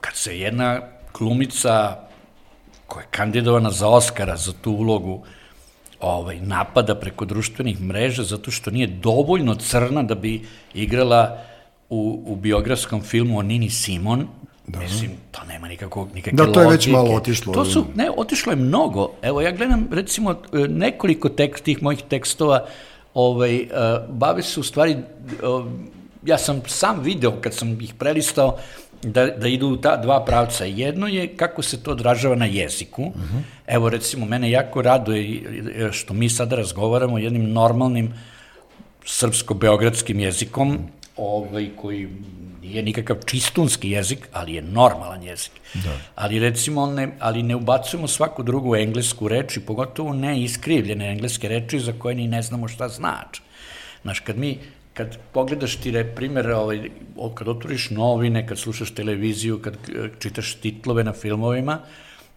kad se jedna glumica koja je kandidovana za Oscara za tu ulogu ovaj, napada preko društvenih mreža zato što nije dovoljno crna da bi igrala u, u biografskom filmu o Nini Simon, da. mislim, to nema nikakvog, nikakve Da, to je već logike. malo otišlo. To su, ne, otišlo je mnogo. Evo, ja gledam, recimo, e, nekoliko tekst, tih mojih tekstova, ovaj, uh, bave se u stvari, uh, ja sam sam video kad sam ih prelistao, da, da idu u ta dva pravca. Jedno je kako se to odražava na jeziku. Uh -huh. Evo, recimo, mene jako raduje e, što mi sada razgovaramo jednim normalnim srpsko-beogradskim jezikom, ovaj, koji nije nikakav čistunski jezik, ali je normalan jezik. Da. Ali recimo, ne, ali ne ubacujemo svaku drugu englesku reč i pogotovo ne iskrivljene engleske reči za koje ni ne znamo šta znači. Znaš, kad mi kad pogledaš ti re, primjer, ovaj, kad otvoriš novine, kad slušaš televiziju, kad eh, čitaš titlove na filmovima,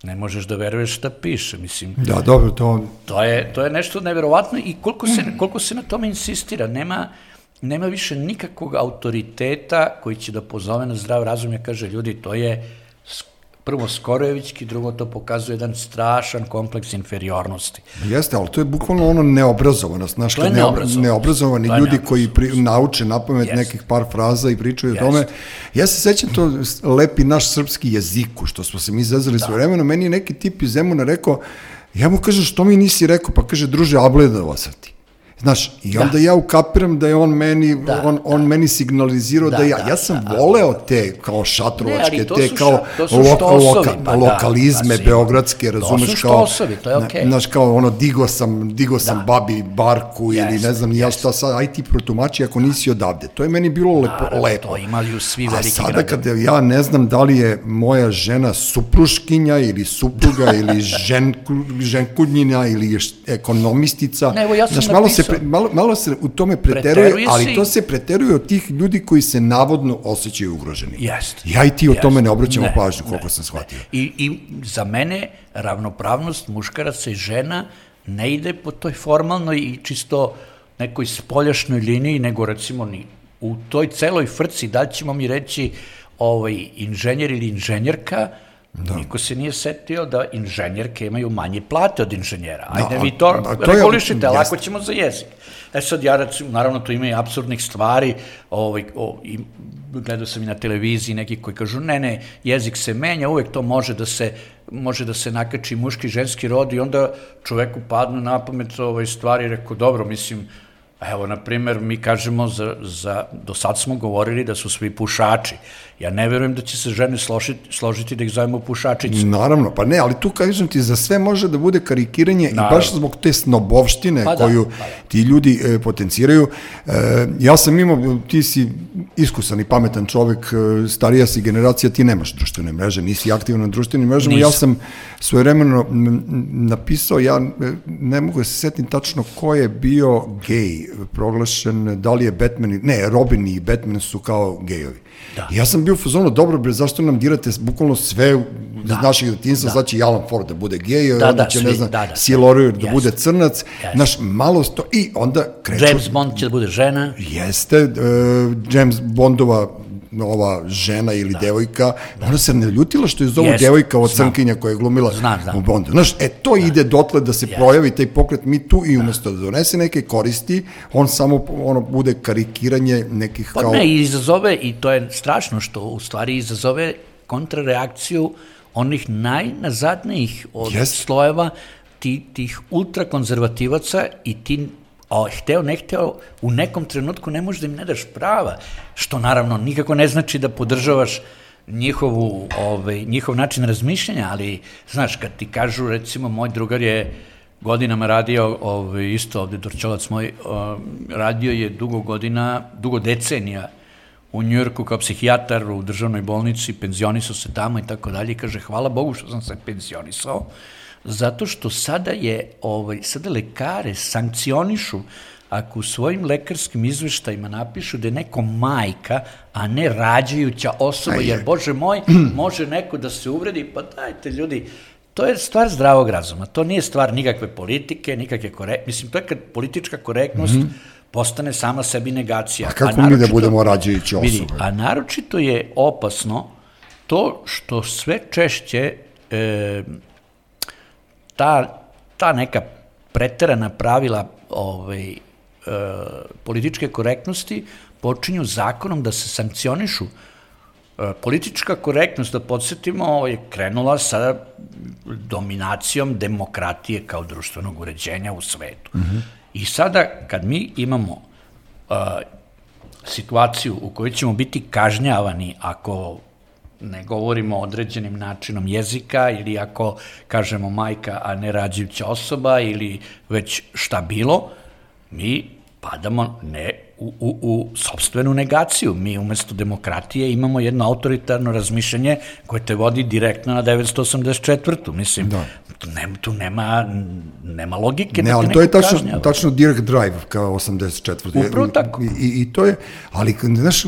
ne možeš da veruješ šta piše, mislim. Da, dobro, to... To je, to je nešto neverovatno i koliko se, koliko se na tome insistira. Nema, nema više nikakvog autoriteta koji će da pozove na zdrav razum i kaže, ljudi, to je prvo skorojevićki, drugo to pokazuje jedan strašan kompleks inferiornosti. Jeste, ali to je bukvalno ono neobrazovanost. Znaš, kad neobrazovanost. neobrazovani ljudi koji pri, nauče na pamet Jeste. nekih par fraza i pričaju Jeste. o tome. Ja se sećam to lepi naš srpski jeziku, što smo se mi zazali da. sve vremena. Meni je neki tip iz Zemuna rekao, ja mu kažem, što mi nisi rekao? Pa kaže, druže, abledava sam ti. Znaš, i onda ja ukapiram da je on meni, Da, on, on meni signalizirao da, Da, ja, da, ja sam da, voleo te kao Ne, šatrovačke, to te kao ša- to loka, loka, pa da, lokalizme pa sigurno. beogradske, To razumeš su kao... štosovi, to je okej. Znaš, kao ono, digo sam, digo sam Da. babi barku ili Jeste, ne znam ni ja šta sad, aj ti protumači ako nisi odavde. To je meni bilo lepo. Naravno, lepo. to imali u svi A veliki sada gradovi. kada ja ne znam da li je moja žena supruškinja ili supruga ili ženku, ženkudnjina ili ekonomistica. Ne, evo ja sam Znaš, malo se, pre, malo, malo se u tome preteruje, Preteruje ali se i- to se preteruje od tih ljudi koji se navodno osjećaju ugroženi. Jeste. Ja i ti o tome ne obraćamo Ne, pažnju, ne, koliko sam shvatio. I, I za mene ravnopravnost muškaraca i žena ne ide po toj formalnoj i čisto nekoj spoljašnoj liniji, nego recimo ni u toj celoj frci, da ćemo mi reći ovaj, inženjer ili inženjerka, Da. Niko se nije setio da inženjerke imaju manje plate od inženjera. Ajde Da, vi to, a- a to je- regulišite, jeste. lako ćemo za jezik. E sad ja recimo, naravno tu ima i absurdnih stvari, ovaj, o, i gledao sam i na televiziji neki koji kažu ne, ne, jezik se menja, uvek to može da se može da se nakači muški ženski rod i onda čoveku padnu na pamet ovaj, stvari, rekao, dobro, mislim, Evo, na primer, mi kažemo za, za, do sad smo govorili da su svi pušači. Ja ne verujem da će se žene složiti, složiti da ih zovemo pušačice. Naravno, pa ne, ali tu kažem ti, za sve može da bude karikiranje i Naravno. baš zbog te snobovštine Pa da, koju pa da. ti ljudi e, potenciraju. E, ja sam imao, ti si iskusan i pametan čovek, e, starija si generacija, ti nemaš društvene mreže, nisi aktivan na društvenim mrežama. Ja Nisam. sam svojevremeno m, m, napisao, ja e, ne mogu da se setim tačno ko je bio gej proglašen, da li je Batman, ne, Robin i Batman su kao gejovi. Da. I ja sam bio u fazonu, dobro, bre, zašto nam dirate bukvalno sve da. iz našeg detinjstva, da. znači Alan Ford da bude gej, Da, da, onda da, će, svi, ne znam, da, da, Seal Warrior da bude crnac, znaš, malo sto, i onda kreću... James Bond će da bude žena. Jeste, uh, James Bondova ova žena ili da. devojka, ona se ne ljutila što je zovu Jeste, devojka od znam. crnkinja koja je glumila Znam, znam. u Bondu. Znaš, e, to ide dotle da se projavi taj pokret mi tu i umesto da donese neke koristi, on samo ono bude karikiranje nekih Pa kao... ne, i izazove, i to je strašno što u stvari izazove kontrareakciju onih najnazadnijih od Jeste. slojeva ti, tih ultrakonzervativaca i ti a hteo, ne hteo, u nekom trenutku ne možeš da im ne daš prava, što naravno nikako ne znači da podržavaš njihovu, ovaj, njihov način razmišljanja, ali, znaš, kad ti kažu, recimo, moj drugar je godinama radio, ovaj, isto ovde Dorčolac moj, um, radio je dugo godina, dugo decenija u Njujorku kao psihijatar u državnoj bolnici, penzionisao se tamo i tako dalje kaže hvala Bogu što sam se penzionisao, zato što sada je, ovaj, sada lekare sankcionišu ako u svojim lekarskim izveštajima napišu da je neko majka, a ne rađajuća osoba, jer, bože moj, može neko da se uvredi, pa dajte ljudi, to je stvar zdravog razuma, to nije stvar nikakve politike, nikakve korek... Mislim, to je kad politička korektnost postane sama sebi negacija. A kako mi da budemo rađajuće Vidi, osobe? a naročito je opasno to što sve češće e, ta, ta neka preterana pravila ovaj, e, političke korektnosti počinju zakonom da se sankcionišu E, politička korektnost, da podsjetimo, je krenula sa dominacijom demokratije kao društvenog uređenja u svetu. Mm -hmm. I sada, kad mi imamo uh, situaciju u kojoj ćemo biti kažnjavani ako ne govorimo određenim načinom jezika ili ako kažemo majka, a ne rađivća osoba ili već šta bilo, mi padamo ne u, u, u sobstvenu negaciju. Mi umesto demokratije imamo jedno autoritarno razmišljanje koje te vodi direktno na 984. Mislim, da. ne, tu nema, nema logike ne, da ali to je tačno, kažnjava. tačno direct drive kao 84. Upravo tako. I, i, I to je, ali znaš,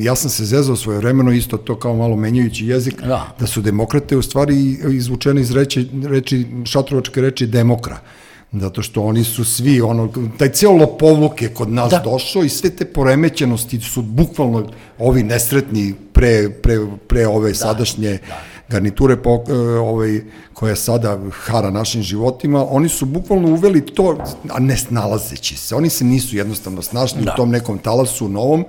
ja sam se zezao svoje vremeno isto to kao malo menjajući jezik, da, da su demokrate u stvari izvučene iz reči, reči šatrovačke reči demokra zato što oni su svi, ono, taj ceo lopovluk je kod nas da. došao i sve te poremećenosti su bukvalno ovi nesretni pre, pre, pre ove da. sadašnje da. garniture po, e, ovaj, koja sada hara našim životima, oni su bukvalno uveli to, a ne snalazeći se, oni se nisu jednostavno snašli da. u tom nekom talasu novom,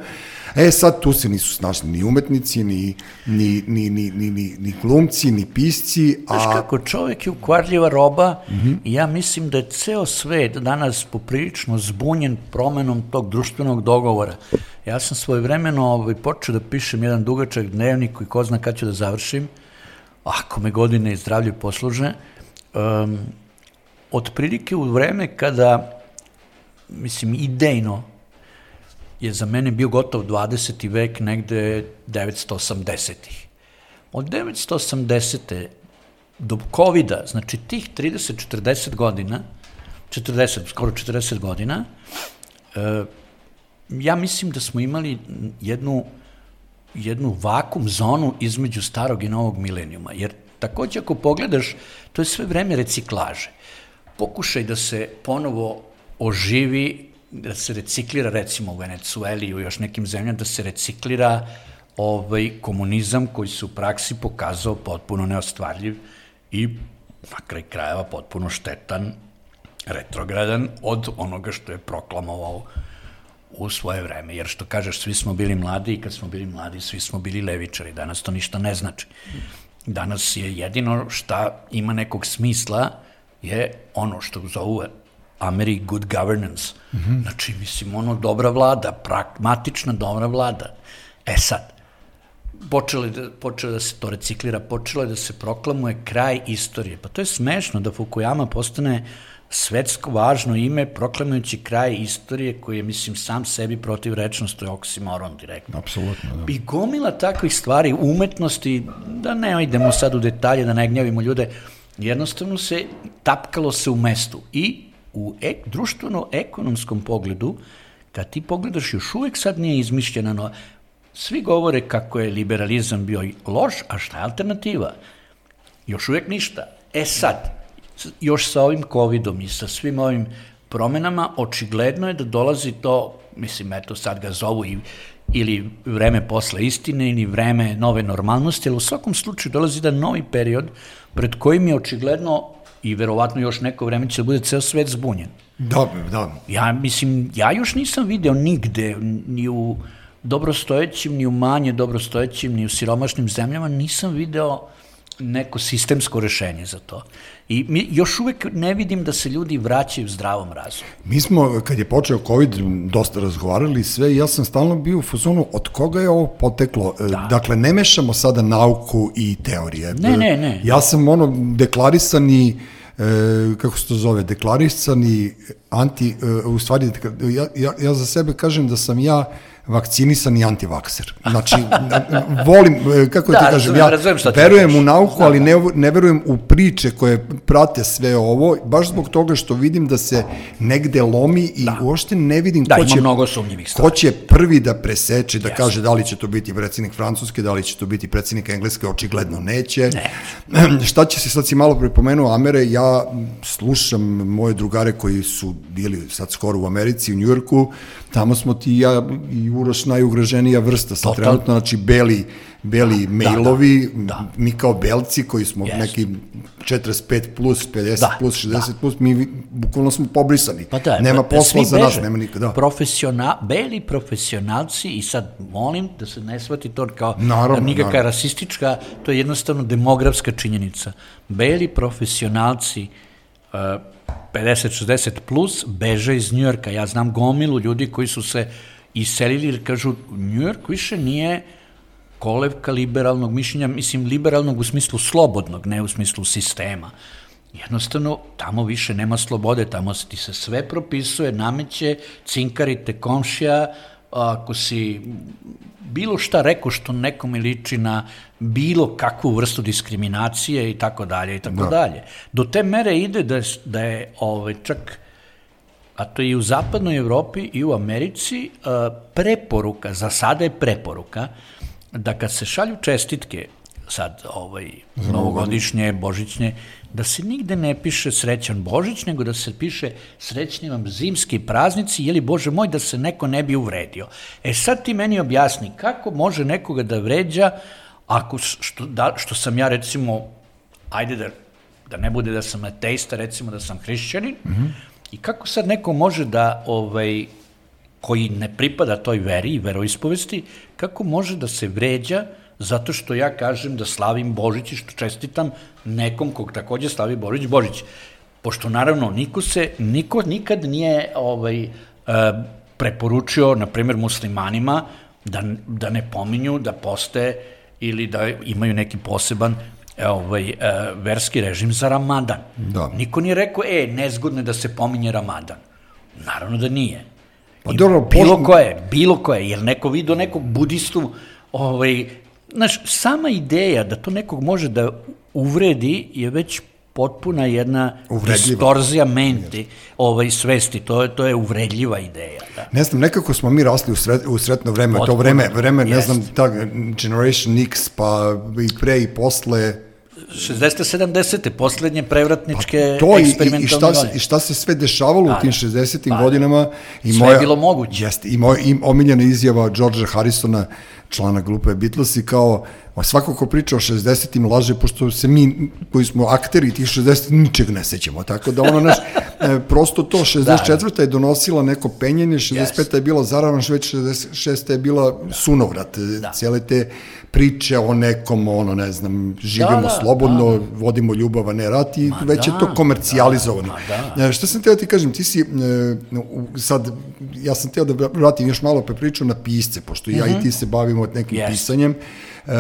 E sad tu se nisu snašli ni umetnici, ni, ni, ni, ni, ni, ni, ni glumci, ni pisci. A... Znaš kako, čovek je ukvarljiva roba mm -hmm. i ja mislim da je ceo svet danas poprilično zbunjen promenom tog društvenog dogovora. Ja sam svoje vremeno ovaj, počeo da pišem jedan dugačak dnevnik koji ko zna kad ću da završim, ako me godine i zdravlje posluže, um, otprilike u vreme kada, mislim, idejno je za mene bio gotov 20. vek negde 980-ih. Od 980. do COVID-a, znači tih 30-40 godina, 40, skoro 40 godina, e, ja mislim da smo imali jednu, jednu vakum zonu između starog i novog milenijuma, jer takođe ako pogledaš, to je sve vreme reciklaže. Pokušaj da se ponovo oživi da se reciklira recimo u Venecueli i u još nekim zemljama, da se reciklira ovaj komunizam koji se u praksi pokazao potpuno neostvarljiv i na kraj krajeva potpuno štetan, retrogradan od onoga što je proklamovao u svoje vreme. Jer što kažeš, svi smo bili mladi i kad smo bili mladi, svi smo bili levičari. Danas to ništa ne znači. Danas je jedino šta ima nekog smisla je ono što zovu Ameri good governance. Mm -hmm. Znači, mislim, ono, dobra vlada, pragmatična dobra vlada. E sad, počelo da, počelo da se to reciklira, počelo je da se proklamuje kraj istorije. Pa to je smešno da Fukuyama postane svetsko važno ime proklamujući kraj istorije koji je, mislim, sam sebi protiv rečnost, to je oksimoron direktno. Apsolutno, da. I gomila takvih stvari, umetnosti, da ne idemo sad u detalje, da ne gnjavimo ljude, jednostavno se tapkalo se u mestu i u ek, društveno-ekonomskom pogledu, kad ti pogledaš, još uvek sad nije izmišljena no, svi govore kako je liberalizam bio loš, a šta je alternativa? Još uvek ništa. E sad, još sa ovim covidom i sa svim ovim promenama, očigledno je da dolazi to, mislim, eto sad ga zovu i ili vreme posle istine ili vreme nove normalnosti, ali u svakom slučaju dolazi da novi period pred kojim je očigledno i verovatno još neko vreme će da bude ceo svet zbunjen. Da, da. Ja mislim, ja još nisam video nigde, ni u dobrostojećim, ni u manje dobrostojećim, ni u siromašnim zemljama, nisam video neko sistemsko rešenje za to. I mi još uvek ne vidim da se ljudi vraćaju zdravom razumu. Mi smo, kad je počeo COVID, dosta razgovarali sve i ja sam stalno bio u fazonu od koga je ovo poteklo. E, da. Dakle, ne mešamo sada nauku i teorije. Ne, ne, ne. Ja sam ono deklarisani e, kako se to zove, deklarisani anti, e, u stvari, ja, ja, ja za sebe kažem da sam ja i antivakser. Znači, volim, e, kako da, ti kažem, ja verujem u nauku, ali ne, ne verujem u priče koje prate sve ovo, baš zbog toga što vidim da se negde lomi i da. uopšte ne vidim da, ko, će, mnogo ko će prvi da preseče, da yes. kaže da li će to biti predsednik Francuske, da li će to biti predsednik Engleske, očigledno neće. Ne. Šta će se, sad si malo pripomenuo Amere, ja slušam moje drugare koji su bili sad skoro u Americi, u Njujorku, tamo smo ti ja i Uroš najugroženija vrsta, Total. trenutno, znači beli, beli mailovi, da. mi kao belci koji smo Jest. neki 45 plus, 50 Da, plus, 60 plus, mi bukvalno smo pobrisani. Pa da, nema pa, posla za nas, nema nikada. Da. Profesiona, beli profesionalci i sad molim da se ne shvati to kao Naravno, nikakva naravno. rasistička, to je jednostavno demografska činjenica. Beli profesionalci uh, 50-60 plus beže iz Njujorka. Ja znam gomilu ljudi koji su se iselili jer kažu Njujork više nije kolevka liberalnog mišljenja, mislim liberalnog u smislu slobodnog, ne u smislu sistema. Jednostavno, tamo više nema slobode, tamo se ti se sve propisuje, nameće, cinkarite komšija, ako si bilo šta rekao što nekome liči na bilo kakvu vrstu diskriminacije i tako dalje i tako Da. dalje. Do te mere ide da je, da je ovaj, čak a to je i u zapadnoj Evropi i u Americi, uh, preporuka, za sada je preporuka, da kad se šalju čestitke, sad ovaj, novogodišnje, božićnje, da se nigde ne piše srećan Božić, nego da se piše srećni vam zimski praznici, jeli Bože moj, da se neko ne bi uvredio. E sad ti meni objasni, kako može nekoga da vređa, ako, što, da, što sam ja recimo, ajde da, da ne bude da sam ateista, recimo da sam hrišćanin, mm -hmm. I kako sad neko može da, ovaj, koji ne pripada toj veri i veroispovesti, kako može da se vređa zato što ja kažem da slavim Božić i što čestitam nekom kog takođe slavi Božić Božić. Pošto naravno niko se, niko nikad nije ovaj, e, preporučio, na primjer, muslimanima da, da ne pominju, da poste ili da imaju neki poseban ovaj, e, verski režim za Ramadan. Da. Niko nije rekao, e, nezgodno je da se pominje Ramadan. Naravno da nije. Pa I dobro, bilo pož- koje, bilo koje, jer neko vidio nekog budistu, ovaj, znaš, sama ideja da to nekog može da uvredi je već potpuna jedna Uvredljiva. distorzija menti ovaj, svesti, to je, to je uvredljiva ideja. Da. Ne znam, nekako smo mi rasli u, sret, u sretno vreme, to Potpuno. vreme, vreme, ne Jest. znam, ta Generation X, pa i pre i posle, 60. 70. poslednje prevratničke Pa to i, i, šta godine. i šta se sve dešavalo Pa u tim da. 60. Pa da. godinama. I Sve je bilo moguće. Jeste, i moja i omiljena izjava Georgea Harrisona, člana grupe Beatlesi, kao "O, svako ko priča o 60-im laže, pošto se mi, koji smo akteri tih 60 ničeg ne sećamo. Tako da ono naš, e, prosto to 64. je donosila neko penjenje, 65. je bila zaravan, već 66. je bila sunovrat. Da. Cijele te priče o nekom, ono, ne znam, živimo da, slobodno, vodimo ljubav, a ne rat i već je da, to komercijalizovano. da, ma E, šta sam teo ti kažem, ti si, e, sad, ja sam teo da vratim još malo pe priču na pisce, pošto ja i ti se bavimo nekim Jest. pisanjem. E,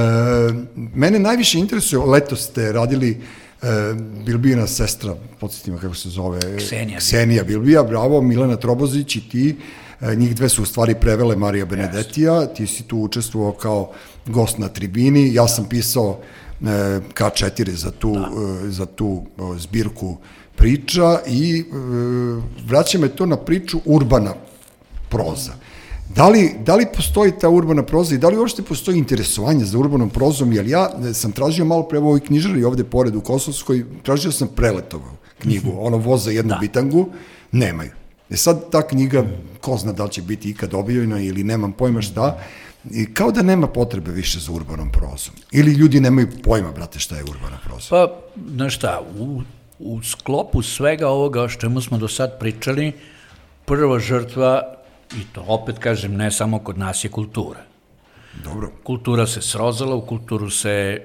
mene najviše interesuje, letos ste radili e, Bilbijina sestra, podsjetimo kako se zove. Ksenija. Ksenija Bilbija, bravo, Milena Trobozić i ti. E, njih dve su u stvari prevele Marija Benedetija, ti si tu učestvovao kao gost na tribini, ja sam pisao e, K4 za tu, e, za tu e, zbirku priča i e, vraća me to na priču urbana proza. Da li, da li postoji ta urbana proza i da li uopšte postoji interesovanje za urbanom prozom, jer ja e, sam tražio malo pre u ovoj knjižari ovde pored u Kosovskoj, tražio sam Preletovu knjigu, ono voza jednu Da. bitangu, nemaju. E sad ta knjiga, ko zna da li će biti ikad objavljena ili nemam pojma šta, i kao da nema potrebe više za urbanom prozom. Ili ljudi nemaju pojma, brate, šta je urbana proza. Pa, znaš šta, u, u sklopu svega ovoga o čemu smo do sad pričali, prva žrtva, i to opet kažem, ne samo kod nas, je kultura. Dobro. Kultura se srozala, u kulturu se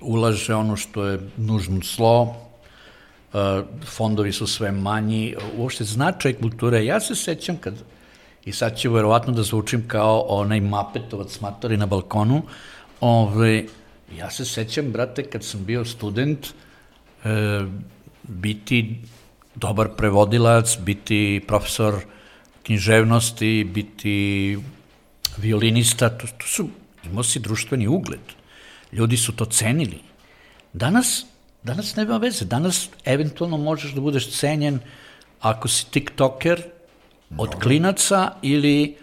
ulaže ono što je nužno slo, fondovi su sve manji, uopšte značaj kulture. Ja se sećam kad, i sad ću verovatno da zvučim kao onaj mapetovac matori na balkonu, ove, ja se sećam, brate, kad sam bio student, e, biti dobar prevodilac, biti profesor književnosti, biti violinista, to, to su, imao si društveni ugled. Ljudi su to cenili. Danas, danas nema veze. Danas eventualno možeš da budeš cenjen ako si tiktoker od klinaca ili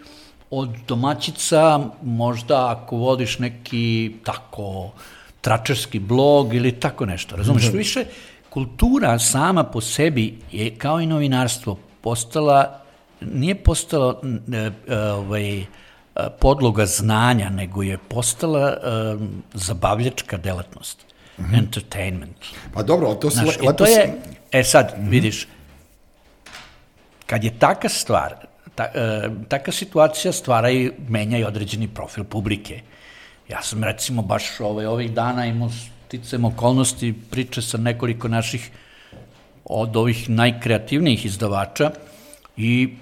od domaćica, možda ako vodiš neki tako tračarski blog ili tako nešto. Razumeš? Što više, kultura sama po sebi je kao i novinarstvo postala, nije postala e, e, ovaj, e, podloga znanja, nego je postala um, zabavljačka delatnost. Mm -hmm. Entertainment. Pa dobro, to se Znaš, lepo... to je, e sad, mm -hmm. vidiš, kad je taka stvar, ta, e, taka situacija stvara i menja i određeni profil publike. Ja sam recimo baš ovaj, ovih dana imao sticam okolnosti priče sa nekoliko naših od ovih najkreativnijih izdavača i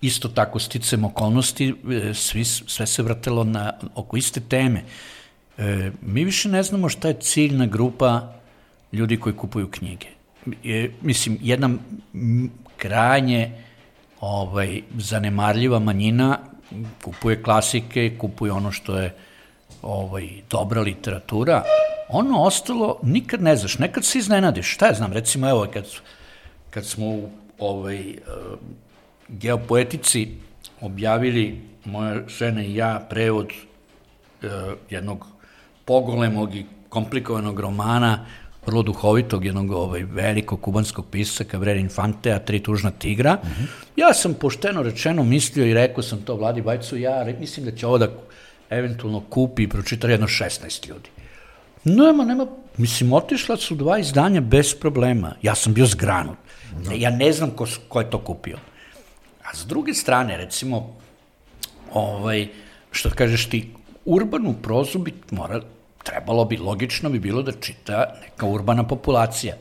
isto tako sticam okolnosti, e, svi, sve se vrtelo na, oko iste teme. E, mi više ne znamo šta je ciljna grupa ljudi koji kupuju knjige. E, mislim, jedna krajnje ovaj, zanemarljiva manjina kupuje klasike, kupuje ono što je ovaj, dobra literatura, ono ostalo nikad ne znaš, nekad se iznenadiš, šta ja znam, recimo evo kad, kad smo u ovaj, uh, geopoetici objavili moja žena i ja prevod uh, jednog pogolemog i komplikovanog romana vrlo duhovitog, jednog ovaj, velikog kubanskog pisca Cabrera Infantea, Tri tužna tigra. Mm -hmm. Ja sam pošteno rečeno mislio i rekao sam to Vladi Bajcu, ja mislim da će ovo da eventualno kupi i pročita jedno 16 ljudi. Nema, nema, mislim, otišla su dva izdanja bez problema. Ja sam bio zgranut. Da. Ja ne znam ko, ko je to kupio. A s druge strane, recimo, ovaj, što kažeš ti, urbanu prozu bi mora, trebalo bi, logično bi bilo da čita neka urbana populacija.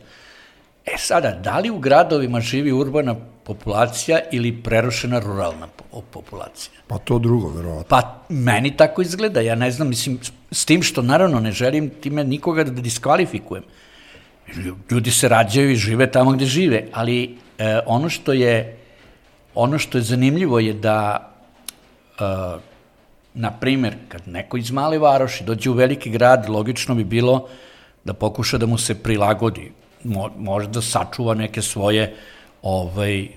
E sada, da li u gradovima živi urbana populacija ili prerušena ruralna populacija? Pa to drugo, verovatno. Pa meni tako izgleda, ja ne znam, mislim, s tim što naravno ne želim time nikoga da diskvalifikujem. Ljudi se rađaju i žive tamo gde žive, ali e, ono što je ono što je zanimljivo je da e, na primer, kad neko iz male varoši dođe u veliki grad, logično bi bilo da pokuša da mu se prilagodi, Mo, možda sačuva neke svoje ovaj,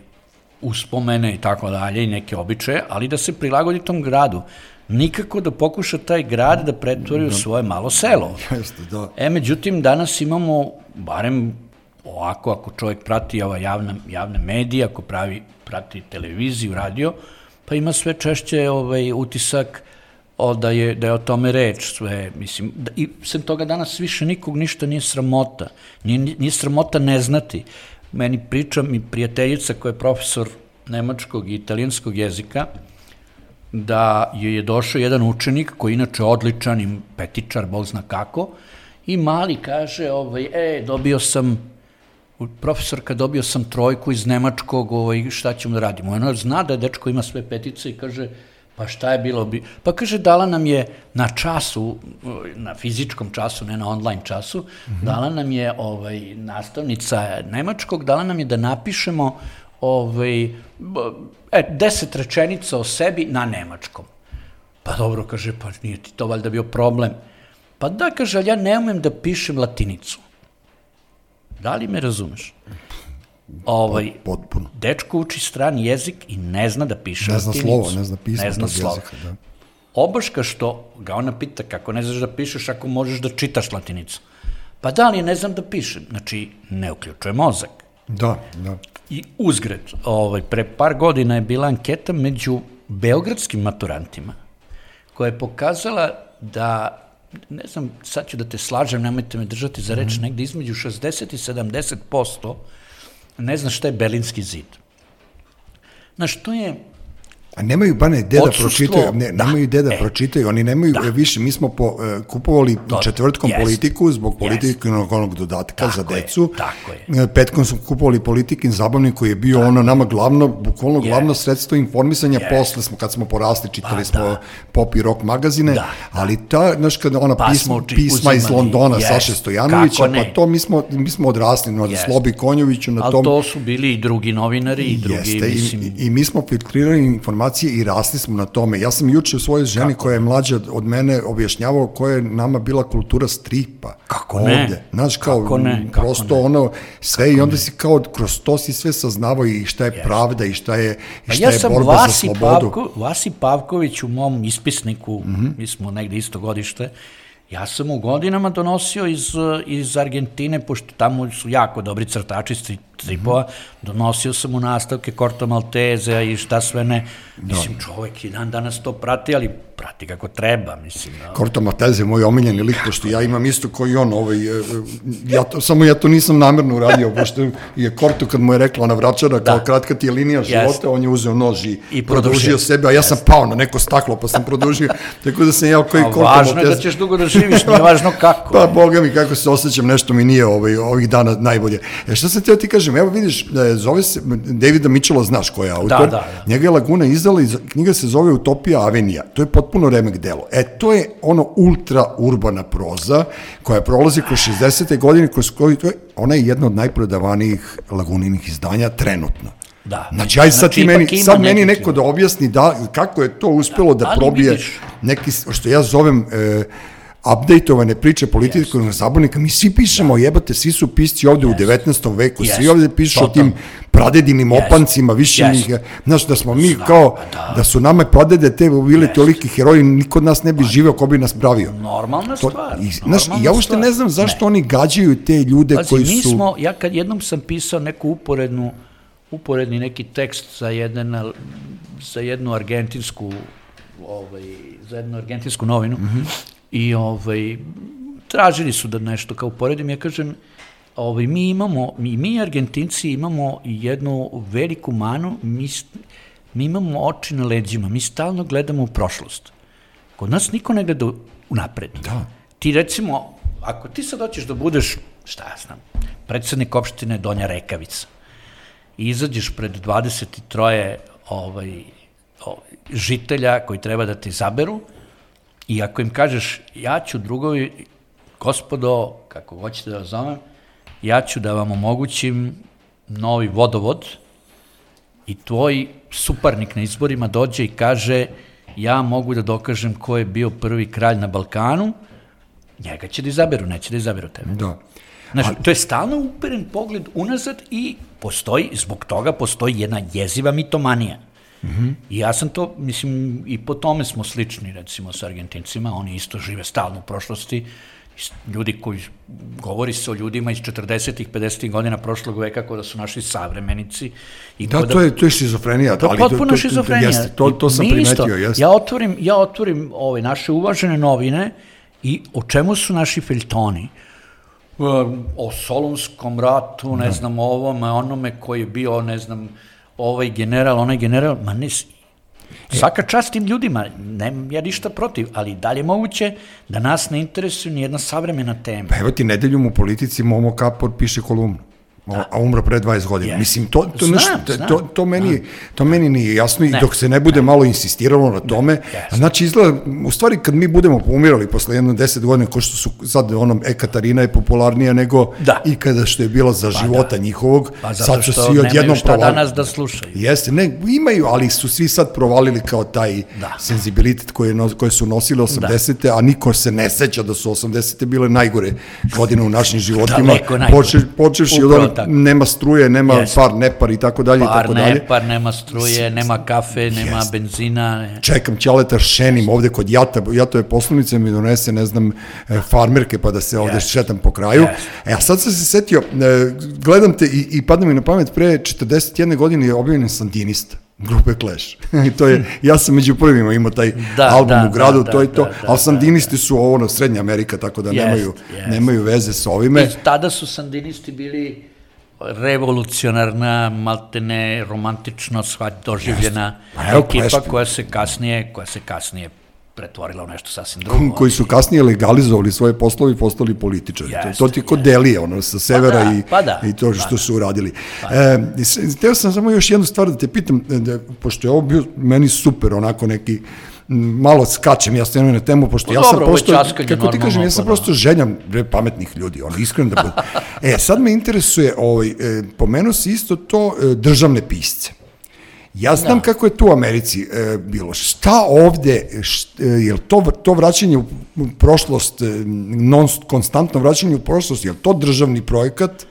uspomene i tako dalje i neke običaje, ali da se prilagodi tom gradu. Nikako da pokuša taj grad da pretvori u da. svoje malo selo. Jeste, da. E, međutim, danas imamo, barem ovako, ako čovjek prati ova javna, javna medija, ako pravi, prati televiziju, radio, pa ima sve češće ovaj, utisak o, da, je, da je o tome reč sve, mislim, da, i sem toga danas više nikog ništa nije sramota, nije, nije sramota ne znati. Meni priča mi prijateljica koja je profesor nemačkog i italijanskog jezika, da je, je došao jedan učenik koji inače odličan i petičar, bog zna kako, i mali kaže, ovaj, e, dobio sam profesorka, dobio sam trojku iz nemačkog, ovaj, šta ćemo da radimo? Ona zna da je dečko ima sve petice i kaže, Pa šta je bilo bi? Pa kaže, dala nam je na času, na fizičkom času, ne na online času, mm -hmm. dala nam je ovaj, nastavnica nemačkog, dala nam je da napišemo ovaj, e, deset rečenica o sebi na nemačkom. Pa dobro, kaže, pa nije ti to valjda bio problem. Pa da, kaže, ali ja ne umem da pišem latinicu. Da li me razumeš? Ovaj, Potpuno. Dečko uči strani jezik i ne zna da piše Ne zna slovo, ne zna pismo ne zna tog slovo. jezika. Da. Obaška što ga ona pita kako ne znaš da pišeš ako možeš da čitaš latinicu. Pa da, ali ne znam da pišem. Znači, ne uključuje mozak. Da, da. I uzgred, ovaj, pre par godina je bila anketa među beogradskim maturantima, koja je pokazala da, ne znam, sad ću da te slažem, nemojte me držati za reč, mm. negde između 60 i 70 posto ne zna šta je Berlinski zid. Znaš, to je A nemaju bane gde da pročitaju, ne, da, nemaju gde da e, pročitaju, oni nemaju da. više, mi smo po, uh, kupovali to, četvrtkom jest, politiku zbog politikinog onog dodatka tako za decu. Je, tako je. E, petkom smo kupovali politikin zabavnik koji je bio tako ono nama glavno, bukvalno glavno sredstvo informisanja, je. posle smo, kad smo porasli, čitali pa, smo da. pop i rock magazine, da, ali ta, znaš, kada ona pa pisma, pisma iz Londona jest, Saše Stojanovića, pa to mi smo, mi smo odrasli na jest. Slobi Konjoviću, na Ali tom... to su bili i drugi novinari i drugi, Jeste, mislim... I, i mi smo filtrirali informacije informacije i rasli smo na tome. Ja sam juče u svojoj ženi Kako? koja je mlađa od mene objašnjavao koja je nama bila kultura stripa. Kako ovde. ne? Znaš, kao, Kako ne? Kako prosto ne? ono, sve Kako i onda ne? si kao, kroz to si sve saznavao i šta je yes. pravda i šta je, i pa šta ja je borba Vasi za slobodu. Pavko, Vasi Pavković u mom ispisniku, mm -hmm. mi smo negde isto godište, Ja sam u godinama donosio iz, iz Argentine, pošto tamo su jako dobri crtači, stripova, donosio sam mu nastavke Korto Malteze i šta sve ne. Mislim, čovek i dan danas to prati, ali prati kako treba, mislim. Da. Korto Malteze je moj omiljeni lik, pošto ja imam isto koji on, ovaj, e, e, ja to, samo ja to nisam namerno uradio, pošto je Korto kad mu je rekla ona vračara, kao kratka ti je linija života, on je uzeo nož i, I produžio produžio. sebe, a ja sam pao na neko staklo, pa sam produžio, tako da sam ja koji Korto važno je da Malteze. ćeš dugo da živiš, nije važno kako. Pa, boga mi, kako se osjećam, nešto mi nije ovaj, ovih dana najbolje. E, šta sam teo ti kažem, evo vidiš, e, zove se, Davida Mitchella, znaš ko je autor, Da, da, da. njega je Laguna izdala i knjiga se zove Utopija Avenija, to je potpuno remek delo. E, to je ono ultra urbana proza koja prolazi kroz 60. godine, kroz koju, to je, ona je jedna od najprodavanijih Laguninih izdanja trenutno. Da. Znači, aj sad Znači, ti meni, sad meni neko da objasni da, kako je to uspelo da, ali probije vidiš- neki, što ja zovem e, updateovane priče političkog yes. zabavnika, mi svi pišemo, da. jebate, svi su pisci ovde u 19. veku, svi Yes. ovde pišu o Totalno. tim pradedinim Yes. opancima, više Yes. njih, znaš, da smo mi Znam, kao, da. da su nama pradede te bili Yes. toliki heroji, niko od nas ne bi živeo ko bi nas pravio. Normalna To, stvar. i, znaš, normalna ja uopšte ne znam zašto oni gađaju te ljude Pazi, koji mi su... smo, ja kad jednom sam pisao neku uporednu, uporedni neki tekst za, jedan, za jednu argentinsku ovaj, za jednu argentinsku novinu mm -hmm. I ovaj, tražili su da nešto kao uporedim, ja kažem, ovaj, mi imamo, mi, mi Argentinci imamo jednu veliku manu, mi, mi imamo oči na leđima, mi stalno gledamo u prošlost. Kod nas niko ne gleda unapred. Da. Ti recimo, ako ti sad hoćeš da budeš, šta ja znam, predsednik opštine Donja Rekavica i izađeš pred 23 ovaj, ovaj, žitelja koji treba da te izaberu i ako im kažeš ja ću drugovi, gospodo, kako hoćete da vas zovem, ja ću da vam omogućim novi vodovod i tvoj suparnik na izborima dođe i kaže ja mogu da dokažem ko je bio prvi kralj na Balkanu, njega će da izaberu, neće da izaberu tebe. Da. Znaš, to je stalno uperen pogled unazad i postoji, zbog toga postoji jedna jeziva mitomanija. Mm -hmm. I ja sam to, mislim, i po tome smo slični, recimo, sa Argentincima, oni isto žive stalno u prošlosti, ljudi koji, govori se o ljudima iz 40-ih, 50-ih godina prošlog veka, kao da su naši savremenici. I Da, kao to je, to je šizofrenija. To je potpuno šizofrenija. Jeste, to, to sam Mi isto. primetio, jeste. Ja otvorim, ja otvorim ove naše uvažene novine i o čemu su naši feljtoni? Um, O Solonskom ratu, ne znam, o ovome, onome koji je bio, ne znam, ovaj general, onaj general, ma ne, s- Svaka čast tim ljudima, nemam ja ništa protiv, ali da li je moguće da nas ne interesuje ni jedna savremena tema? Pa evo ti nedeljom u politici Momo Kapor piše kolumnu. Da. A umro pre 20 godina. Yes. Mislim, to, to, Znam, nešto, to, znam. to, to, meni, to meni nije jasno i Ne. dok se ne bude malo insistiralo na tome, Jeste. znači izgleda, u stvari kad mi budemo pomirali posle jedno 10 godina, ko što su sad onom E Katarina je popularnija nego Da. i kada što je bila za života njihovog, Pa sad su što svi nemaju odjednom šta provalili. danas da slušaju. Jeste, ne, imaju, ali su svi sad provalili kao taj Da. senzibilitet koje, koje su nosile 80. a niko se ne seća da su 80. bile najgore godine u našim životima. Daleko najgore. Poče, počevši od onog, tako. nema struje, nema Jeste. par, nepar i tako dalje i Par tako dalje. ne, par nema struje, nema kafe, nema Jeste. benzina. Ne. Čekam ćaleta šenim ovde kod Jata, Jatove poslovnice mi donese, ne znam, e, farmerke pa da se ovde Jeste. šetam po kraju. Jeste. E, a sad sam se setio, e, gledam te i, i pada mi na pamet, pre 41 godine je objavljen Sandinista grupe Clash. I to je, ja sam među prvima imao taj Da, album da, u gradu, da, to je da, to, da, da, ali Sandinisti su ovo, ono, Srednja Amerika, tako da Jest, nemaju, jest. nemaju veze s ovime. I tada su sandinisti bili revolucionarna, maltene, romantično shvat doživljena Pa evo, ekipa Clash- koja se kasnije, koja se kasnije pretvorila u nešto sasvim drugo. koji su kasnije legalizovali svoje poslove i postali političari. Jeste, to, to ti kod Delije, ono, sa severa da, i, pa da, i to pa što su uradili. E, s- Hteo sam samo još jednu stvar da te pitam, e, da, pošto je ovo bio meni super, onako neki malo skačem ja stvarno na temu, pošto Pa ja sam dobro, prosto, kako ti kažem, ja sam pa da. prosto željam bre, pametnih ljudi, ono, iskreno da budem. E, sad me interesuje, ovaj, e, pomenuo si isto to e, državne pisce. Ja znam da. kako je tu u Americi e, bilo. Šta ovde, št, e, je li to, to vraćanje u prošlost, e, non, konstantno vraćanje u prošlost, je li to državni projekat?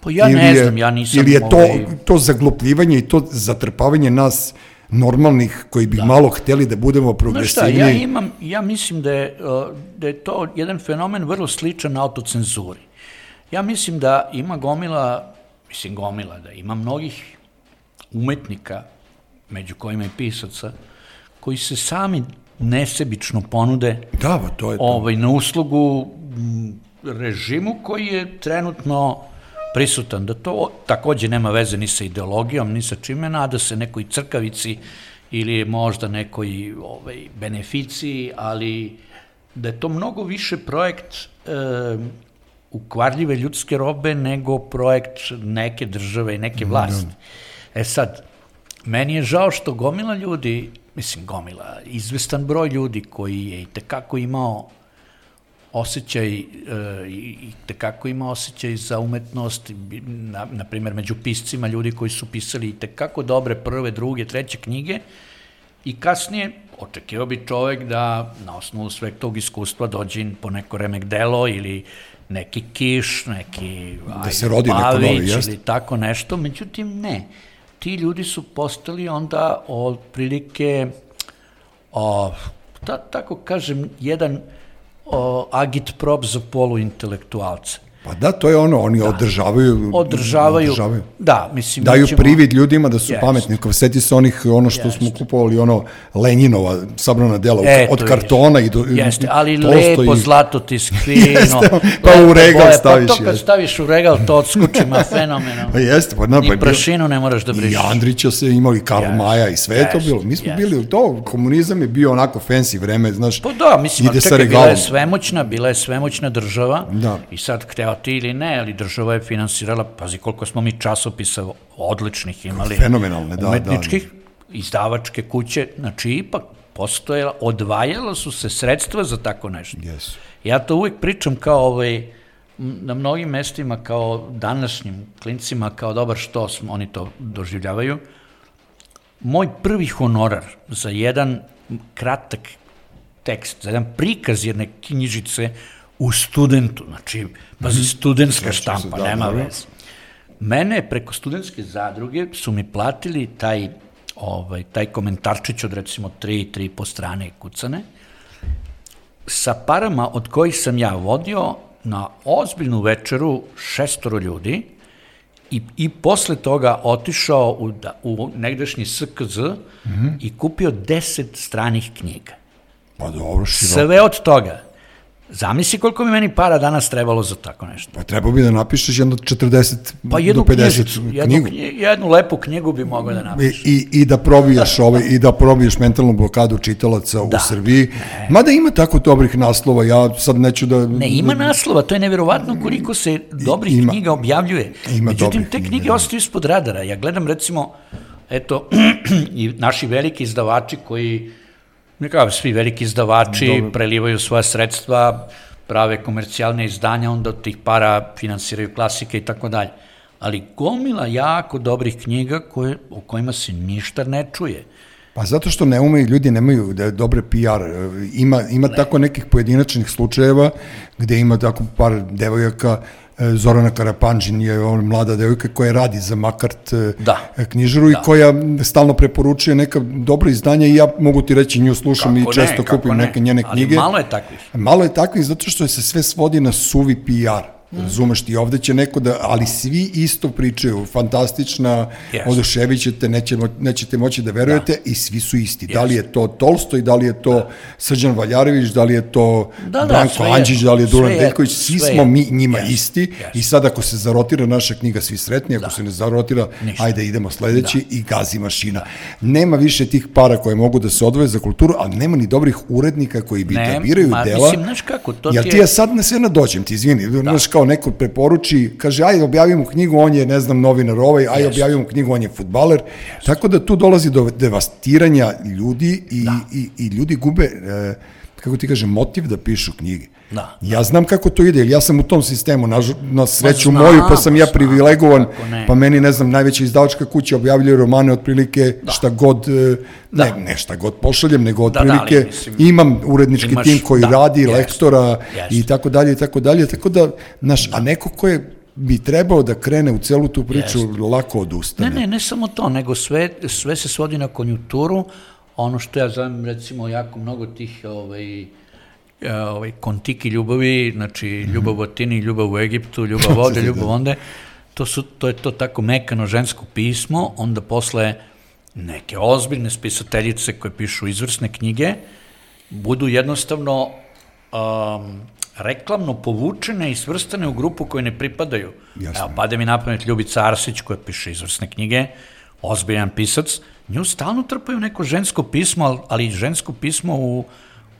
Pa ja ne je, znam, ja nisam... Ili je to, ovaj, to zaglupljivanje i to zatrpavanje nas normalnih koji bi da. malo hteli da budemo Znaš šta, ja imam, ja mislim da je, uh, da je to jedan fenomen vrlo sličan autocenzuri. Ja mislim da ima gomila mislim gomila, da ima mnogih umetnika, među kojima i pisaca, koji se sami nesebično ponude Da, pa to je to. ovaj, na uslugu režimu koji je trenutno prisutan, da to takođe nema veze ni sa ideologijom, ni sa čime, nada se nekoj crkavici ili možda nekoj ovaj, beneficiji, ali da je to mnogo više projekt e, ukvarljive ljudske robe nego projekt neke države i neke vlasti. E sad, meni je žao što gomila ljudi, mislim gomila, izvestan broj ljudi koji je i tekako imao osjećaj e, i tekako ima osjećaj za umetnost, na, na primjer među piscima, ljudi koji su pisali i tekako dobre prve, druge, treće knjige i kasnije očekio bi čovek da na osnovu sveg tog iskustva dođe po neko remek delo ili neki kiš, neki Da se rodi neko novi, jeste. ili tako nešto, međutim ne. Ti ljudi su postali onda otprilike o, ta, tako kažem, jedan agitprop za poluintelektualce. Pa da, to je ono, oni održavaju... Održavaju, da, mislim... mi Daju ćemo- privid ljudima da su Jeste. pametni. Kao seti se onih, ono što smo kupovali, ono Lenjinova sabrana dela, Eto, od kartona i do... Jeste, ali lepo, i- zlato tiskvino. Jeste, pa u regal boje, staviš, Pa to kad staviš u regal, to odskuči, ma fenomenalno. Pa jeste, pa na, pa Ni bilo- prašinu ne moraš da brišeš. I Andrića se imao i Karl Jeste, Maja i sve je to bilo. Mi smo jeste. bili, to, komunizam je bio onako fancy vreme, znaš. Pa da, mislim, ide ali sa čekaj, bila regalom. je svemoćna, bila je svemoćna država Da. i sad hteo ti ili ne, ali država je finansirala, pazi koliko smo mi časopisa odličnih imali. Fenomenalne, da, da. Umetničkih, izdavačke kuće, znači ipak postojala, odvajala su se sredstva za tako nešto. Jesu. Ja to uvijek pričam kao ovaj, na mnogim mestima kao današnjim klincima, kao dobar što smo, oni to doživljavaju. Moj prvi honorar za jedan kratak tekst, za jedan prikaz jedne knjižice u studentu, znači, pazi, studentska Sećam se, štampa, da, nema naravno. veze. Mene preko studentske zadruge su mi platili taj, ovaj, taj komentarčić od recimo tri, tri po strane kucane, sa parama od kojih sam ja vodio na ozbiljnu večeru šestoro ljudi i, i posle toga otišao u, da, u negdašnji SKZ mm -hmm. i kupio deset stranih knjiga. Pa dobro, širo. Sve od toga. Zamisli koliko mi meni para danas trebalo za tako nešto. Pa trebao bi da napišeš jedno 40 Pa jednu do 50 knjižicu, jednu, knjigu. knji, jednu lepu knjigu bi mogao da I, napišem. i, I da probiješ ovaj, i da probiješ mentalnu blokadu čitalaca Da. u Srbiji. Mada ima tako dobrih naslova, ja sad neću da... Ne, ima naslova, to je neverovatno koliko se dobrih Ima. knjiga objavljuje. Ima Međutim, dobrih te knjiga, knjige da. ostaju ispod radara. Ja gledam recimo, eto, i naši veliki izdavači koji, nekako svi veliki izdavači, Dobro. prelivaju svoja sredstva, prave komercijalne izdanja, onda od tih para finansiraju klasike i tako dalje. Ali gomila jako dobrih knjiga koje, o kojima se ništa ne čuje. Pa zato što ne umeju, ljudi nemaju da je dobre PR. Ima, ima tako nekih pojedinačnih slučajeva gde ima tako par devojaka, e, Zorana Karapanđin je ona mlada devojka koja radi za Makart e, Da. knjižaru i koja stalno preporučuje neka dobra izdanja i ja mogu ti reći nju slušam Kako i često ne, kupim ne. neke njene knjige. Ali malo je takvih. Malo je takvih zato što se sve svodi na suvi PR. Razumeš ti, ovde će neko da, ali svi isto pričaju, fantastična, Jeste. oduševit ćete, neće, nećete moći da verujete i svi su isti. Da li je to Tolstoj, da li je to Srđan Valjarević, da li je to Da, da, Branko Anđić, da li je Duran Veljković, svi sve smo mi njima Jeste, isti jeste. i sad ako se zarotira naša knjiga, svi sretni, ako se ne zarotira, Ništa. ajde idemo sledeći i gazi mašina. Nema više tih para koje mogu da se odvoje za kulturu, a nema ni dobrih urednika koji bi Ne, tabiraju ma, dela. mislim, znaš kako, to Jel ti ti je- ja sad na sve nadođem, ti izvini, da. znaš kao neko preporuči, kaže aj objavimo knjigu, on je ne znam novinar ovaj, aj objavimo knjigu, on je futbaler. Tako da tu dolazi do devastiranja ljudi i, Da. i, i ljudi gube, e, kako ti kažem, motiv da pišu knjige. Da. Ja znam kako to ide, ja sam u tom sistemu, na, na sreću znam, moju, pa sam ja znam, privilegovan, ne. pa meni, ne znam, najveća izdavačka kuća objavljuje romane otprilike šta god, e, ne, ne šta god pošaljem, nego Da, da, ali otprilike mislim, imam urednički imaš- tim koji da, radi, jeste, lektora jeste. i tako dalje i tako dalje, tako da, naš, a neko ko je bi trebao da krene u celu tu priču, lako Ne, odustane. ne, ne samo to, nego sve, sve se svodi na konjuturu, ono što ja zovem recimo jako mnogo tih ovaj, ovaj, kontiki ljubavi, znači ljubav u Atini, ljubav u Egiptu, ljubav ovde, ljubav onde, to, su, to je to tako mekano žensko pismo, onda posle neke ozbiljne spisateljice koje pišu izvrsne knjige, budu jednostavno um, reklamno povučene i svrstane u grupu koje ne pripadaju. Jasno. Evo, pade mi na pamet Ljubica Arsić koja piše izvrsne knjige, ozbiljan pisac, nju stalno trpaju neko žensko pismo, al- ali žensko pismo u,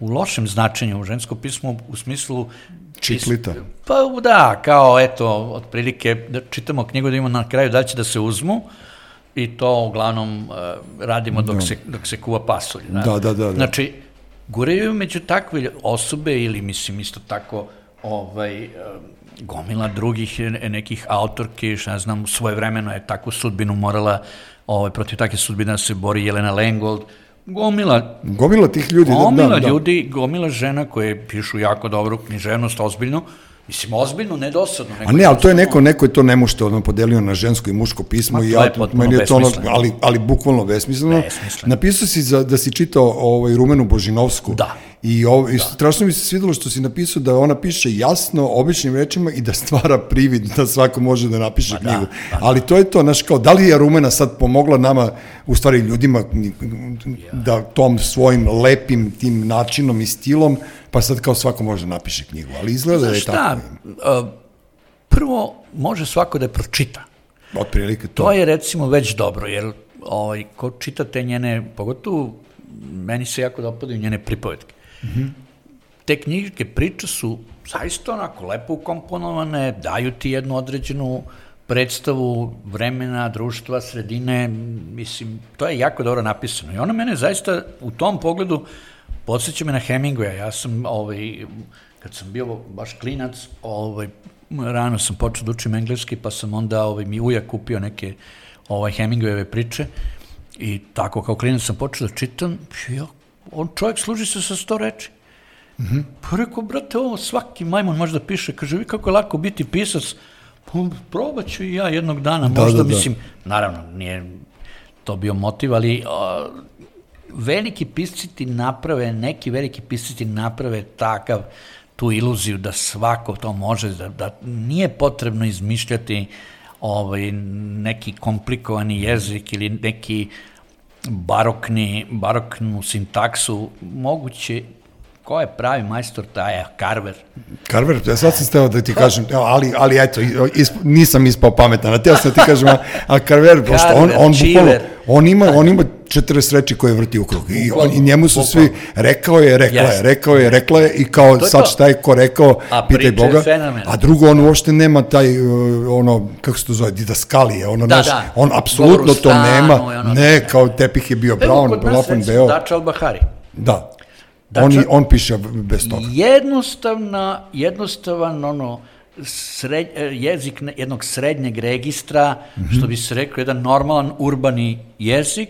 u lošem značenju, žensko pismo u smislu Čiklita. Pa da, kao eto, otprilike da čitamo knjigu da imamo na kraju da će da se uzmu i to uglavnom uh, radimo dok, se, dok se kuva pasulj. Da, da, da, da. Znači, guraju među takve osobe ili mislim isto tako ovaj, uh, gomila drugih e, nekih autorki, šta ja znam, svoje vremeno je takvu sudbinu morala, ovaj, protiv takve sudbine da se bori Jelena Lengold, gomila Gomila tih ljudi. Gomila da, da, ljudi, gomila žena koje pišu jako dobru književnost, ozbiljno, mislim, ozbiljno, ne dosadno. A ne, ali to je neko, neko je to nemušto ono podelio na žensko i muško pismo Ma, i to ja, je potpuno meni je to ono, ali, ali bukvalno besmisleno. Besmisleno. Napisao si za, da si čitao ovaj, Rumenu Božinovsku. Da. I, ovo, i strašno mi se svidelo što si napisao da ona piše jasno, običnim rečima i da stvara privid da svako može da napiše da, knjigu. pa Ali to je to, znaš, kao, da li je Rumena sad pomogla nama, u stvari ljudima, da tom svojim lepim tim načinom i stilom, pa sad kao svako može da napiše knjigu. Ali izgleda da je Znaš šta, tako. uh, prvo, može svako da je pročita. Otprilike to. To je recimo već dobro, jer ovaj, ko čita te njene, pogotovo meni se jako dopadaju njene pripovetke. Mm -hmm. Te knjige priče su zaista onako lepo ukomponovane, daju ti jednu određenu predstavu vremena, društva, sredine, mislim, to je jako dobro napisano. I ona mene zaista u tom pogledu podsjeća me na Hemingwaya. Ja sam, ovaj, kad sam bio baš klinac, ovaj, rano sam počeo da učim engleski, pa sam onda ovaj, mi ujak kupio neke ovaj, Hemingwayove priče i tako kao klinac sam počeo da čitam, ja, on čovjek služi se sa sto reči. Mm -hmm. Pa rekao, brate, ovo svaki majmun može da piše, kaže, vi kako je lako biti pisac, pa probat ću i ja jednog dana, Da, možda, da, da. mislim, naravno, nije to bio motiv, ali a, veliki pisci ti naprave, neki veliki pisci ti naprave takav, tu iluziju da svako to može, da, da nije potrebno izmišljati ovaj, neki komplikovani jezik ili neki barokni, baroknu sintaksu, moguće, ko je pravi majstor, taj je Carver. Carver, ja sad sam steo da ti kažem, evo, ali, ali eto, isp, nisam ispao pametan, a teo sam da ti kažem, a, a Carver, pošto on, on, bukvalno, on ima, on ima 40 reči koje vrti u krug. I, on, i njemu su svi, rekao je, rekla je, rekao je, rekla je i kao To sad to. šta je ko rekao, A pitaj Boga, a drugo, on uopšte nema taj, uh, ono, kako se to zove, didaskalije, ono, Da, naš, da. on apsolutno to nema, ono- ne, kao tepih je bio Evo, brown, plafon beo, Dača Al-Bahari. da, Dača- on, on piše bez toga. Jednostavna, jednostavan ono, sred, e, jezik jednog srednjeg registra, mm -hmm. što bi se rekao, jedan normalan urbani jezik,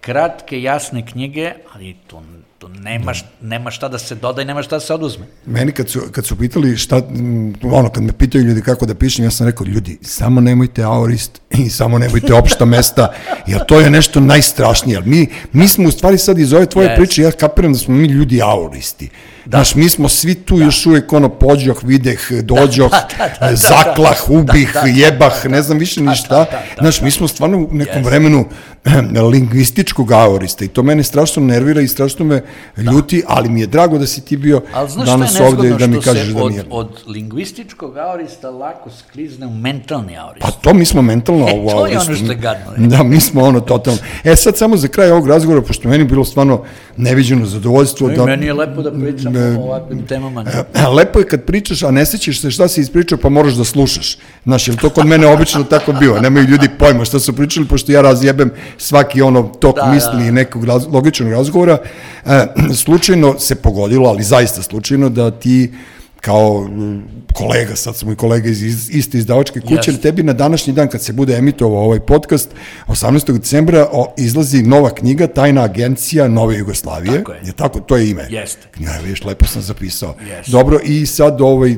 kratke, jasne knjige, ali to, to nema, š- nema šta da se doda i nema šta da se oduzme. Meni kad su, kad su pitali šta, ono, kad me pitaju ljudi kako da pišem, ja sam rekao, ljudi, samo nemojte aorist i samo nemojte opšta mesta, jer to je nešto najstrašnije. Mi, mi smo u stvari sad iz ove tvoje Yes. priče, ja kapiram da smo mi ljudi aoristi. Da. Znaš, mi smo svi tu da. još uvek ono pođoh, videh, dođoh, da, da, da, da. zaklah, ubih, Da, da, da, jebah, ne znam više ni šta. da, da, Znaš, mi smo stvarno u nekom Yes. vremenu lingvističkog aorista i to mene strašno nervira i strašno me ljuti, ali mi je drago da si ti bio danas ovde i da mi kažeš da od, nije. od lingvističkog aorista lako sklizne u mentalni aorist? Pa to mi smo mentalno E, u to je ono što je gadno. Da, mi smo ono totalno. E sad samo za kraj ovog razgovora, pošto meni je bilo stvarno neviđeno zadovoljstvo. I da, meni je lepo da pričam e, o ovakvim temama. Ne? E, Lepo je kad pričaš, a ne sećaš se šta si ispričao, pa moraš da slušaš. Znaš, jer to kod mene obično tako bilo. Nemaju ljudi pojma šta su pričali, pošto ja razjebem svaki ono tok Da, misli da. nekog raz, logičnog razgovora. E, slučajno se pogodilo, ali zaista slučajno, da ti kao mm, kolega, sad smo i kolega iz, iz iste izdavačke kuće, Jeste. tebi na današnji dan kad se bude emitovao ovaj podcast, 18. decembra o, izlazi nova knjiga Tajna agencija Nove Jugoslavije. Tako je. je tako, to je ime. Jeste. Ja, vidiš, lepo sam zapisao. Jeste. Dobro, i sad ovaj,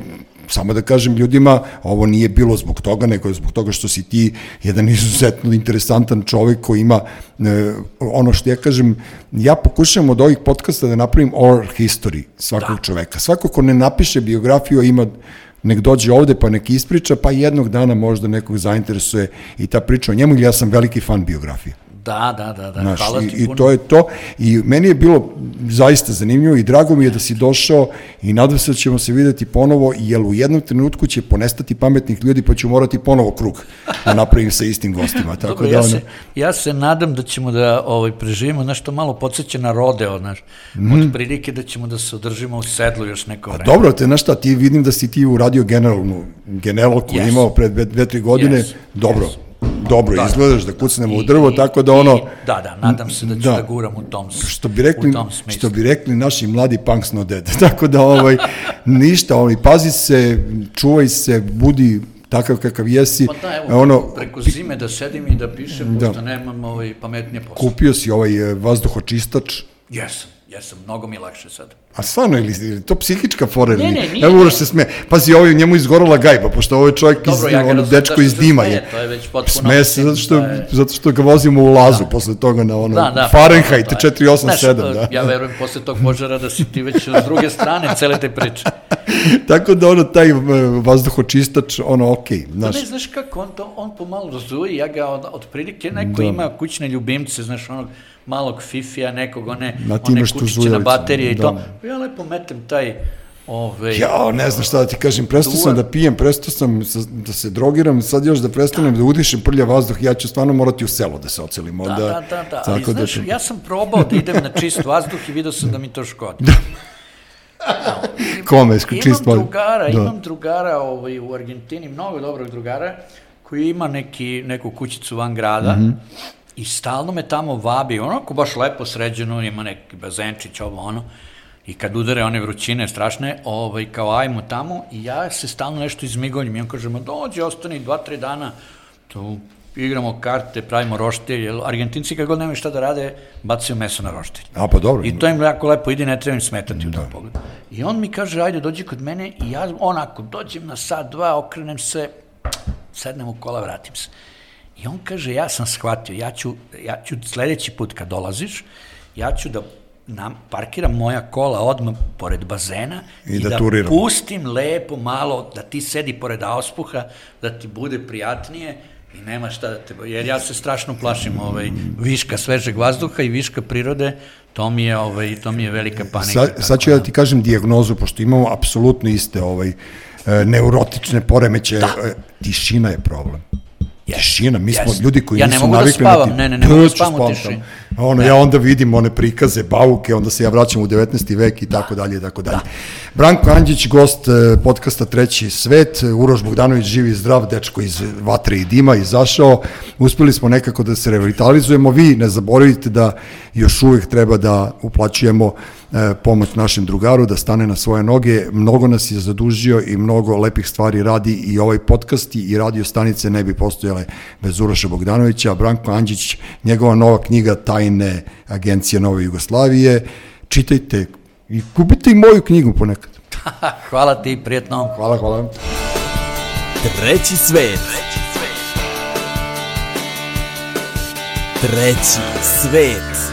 samo da kažem ljudima, ovo nije bilo zbog toga, nego je zbog toga što si ti jedan izuzetno interesantan čovek koji ima e, ono što ja kažem, ja pokušavam od ovih podcasta da napravim oral history svakog da. čoveka. Svako ko ne napiše biografiju, ima nek dođe ovde pa nek ispriča, pa jednog dana možda nekog zainteresuje i ta priča o njemu, ili ja sam veliki fan biografije. Da, da, da, da. Znaš, hvala ti i, i puno. to je to. I meni je bilo zaista zanimljivo i drago mi je da si došao i nadam se da ćemo se videti ponovo, jer u jednom trenutku će ponestati pametnih ljudi pa ću morati ponovo krug da napravim sa istim gostima. Tako Dobro, da, ja, se, ja se nadam da ćemo da ovaj, preživimo nešto malo podsjeća na rodeo, znaš, mm. od prilike da ćemo da se održimo u sedlu još neko vreme. Dobro, te znaš šta, ti vidim da si ti uradio generalnu, generalku Yes. imao pred dve, dve, tri godine, Yes, dobro, yes. Dobro Da, da. izgledaš da kucnemo u I- drvo, i- tako da ono, i- Da, da, nadam se da ću Da. da, guram u tom, što bi rekli, u tom smislu. što bi rekli naši mladi punks no dead. Tako da ovaj ništa, ovaj pazi se, čuvaj se, budi takav kakav jesi. Pa da, evo, ono preko zime da sedim i da pišem, Da. pošto nemam ovaj, pametnije posla. kupio si ovaj e, vazduhočistač. Jesam, jesam, mnogo mi lakše sad. A stvarno, ili, ili to psihička fora? ili Ne, ne, nije, Evo se sme. Pazi, ovaj, njemu izgorela gajba, pošto ovo je čovjek Dobro, iz, ja ono, dečko da iz dima smeje, je. to je već potpuno, Smeje se zato što, da je- zato što ga vozimo u lazu posle toga na ono Da, da. Fahrenheit je- 487, Znaš, da. Ja verujem posle tog požara da si ti već s druge strane cele te priče. Tako da ono, taj e, vazduhočistač, ono, okej, Pa znaš. ne, znaš kako, on to, on pomalo razuje, ja ga od, od prilike, neko Da. ima kućne ljubimce, znaš, onog malog fifija, nekog, one, ti one kućiće na baterije i da. to. Ja lepo metem taj, ove, Ja, ne znam šta da ti kažem, prestao sam da pijem, prestao sam sa- da se drogiram, sad još da prestanem da udišem prlja vazduh, ja ću stvarno morati u selo da se ocelim. Da, Onda, da, da, da, ali tako znaš, ja sam probao da idem na čist vazduh i vidio sam da mi to škodi. Kome, čist imam vazduh? drugara, Da. imam drugara ovaj, u Argentini, mnogo dobrog drugara, koji ima neki, neku kućicu van grada Mhm. I stalno me tamo vabi, onako baš lepo sređeno, ima neki bazenčić, ovo ono, i kad udare one vrućine strašne, ovaj, kao ajmo tamo, i ja se stalno nešto izmigoljim, i on kaže, ma dođi, ostani dva, tri dana, tu igramo karte, pravimo roštilj, jer Argentinci kad god nemaju šta da rade, bacaju meso na roštilj. A pa dobro. I to im jako lepo ide, ne treba im smetati u tom pogledu. I on mi kaže, ajde, dođi kod mene i ja onako, dođem na sat, dva, okrenem se, sednem u kola, vratim se. I on kaže, ja sam shvatio, ja ću, ja ću sledeći put kad dolaziš, ja ću da nam parkiram moja kola odmah pored bazena I i, da da, turiram. pustim lepo malo, da ti sedi pored auspuha, da ti bude prijatnije i nema šta da te... Jer ja se strašno plašim ovaj, viška svežeg vazduha i viška prirode, to mi je, ovaj, to mi je velika panika. Sad, sad ću ja da ti kažem dijagnozu, pošto imamo apsolutno iste ovaj, e, neurotične poremeće. Da. E, Tišina je problem. Yes. Tišina, mi smo Yes. ljudi koji Ja ne nisu mogu da navikli spavam, na ti... ne, ne, ne mogu da spavam u spavam tišini. Tamo. Ono, ja onda vidim one prikaze, bauke, onda se ja vraćam u 19. vek i tako dalje i tako dalje. Branko Andjić, gost e, podcasta Treći svet, Uroš Bogdanović, živi zdrav, dečko iz vatre i dima, izašao. Uspeli smo nekako da se revitalizujemo. Vi ne zaboravite da još uvijek treba da uplaćujemo e, pomoć našem drugaru, da stane na svoje noge. Mnogo nas je zadužio i mnogo lepih stvari radi i ovaj podcast i radio stanice ne bi postojale bez Uroša Bogdanovića. Branko Andjić, njegova nova knjiga Tajne agencije Nove Jugoslavije. Čitajte i kupite i moju knjigu ponekad. Hvala ti, prijetno. Hvala, hvala. Treći svet. Treći svet.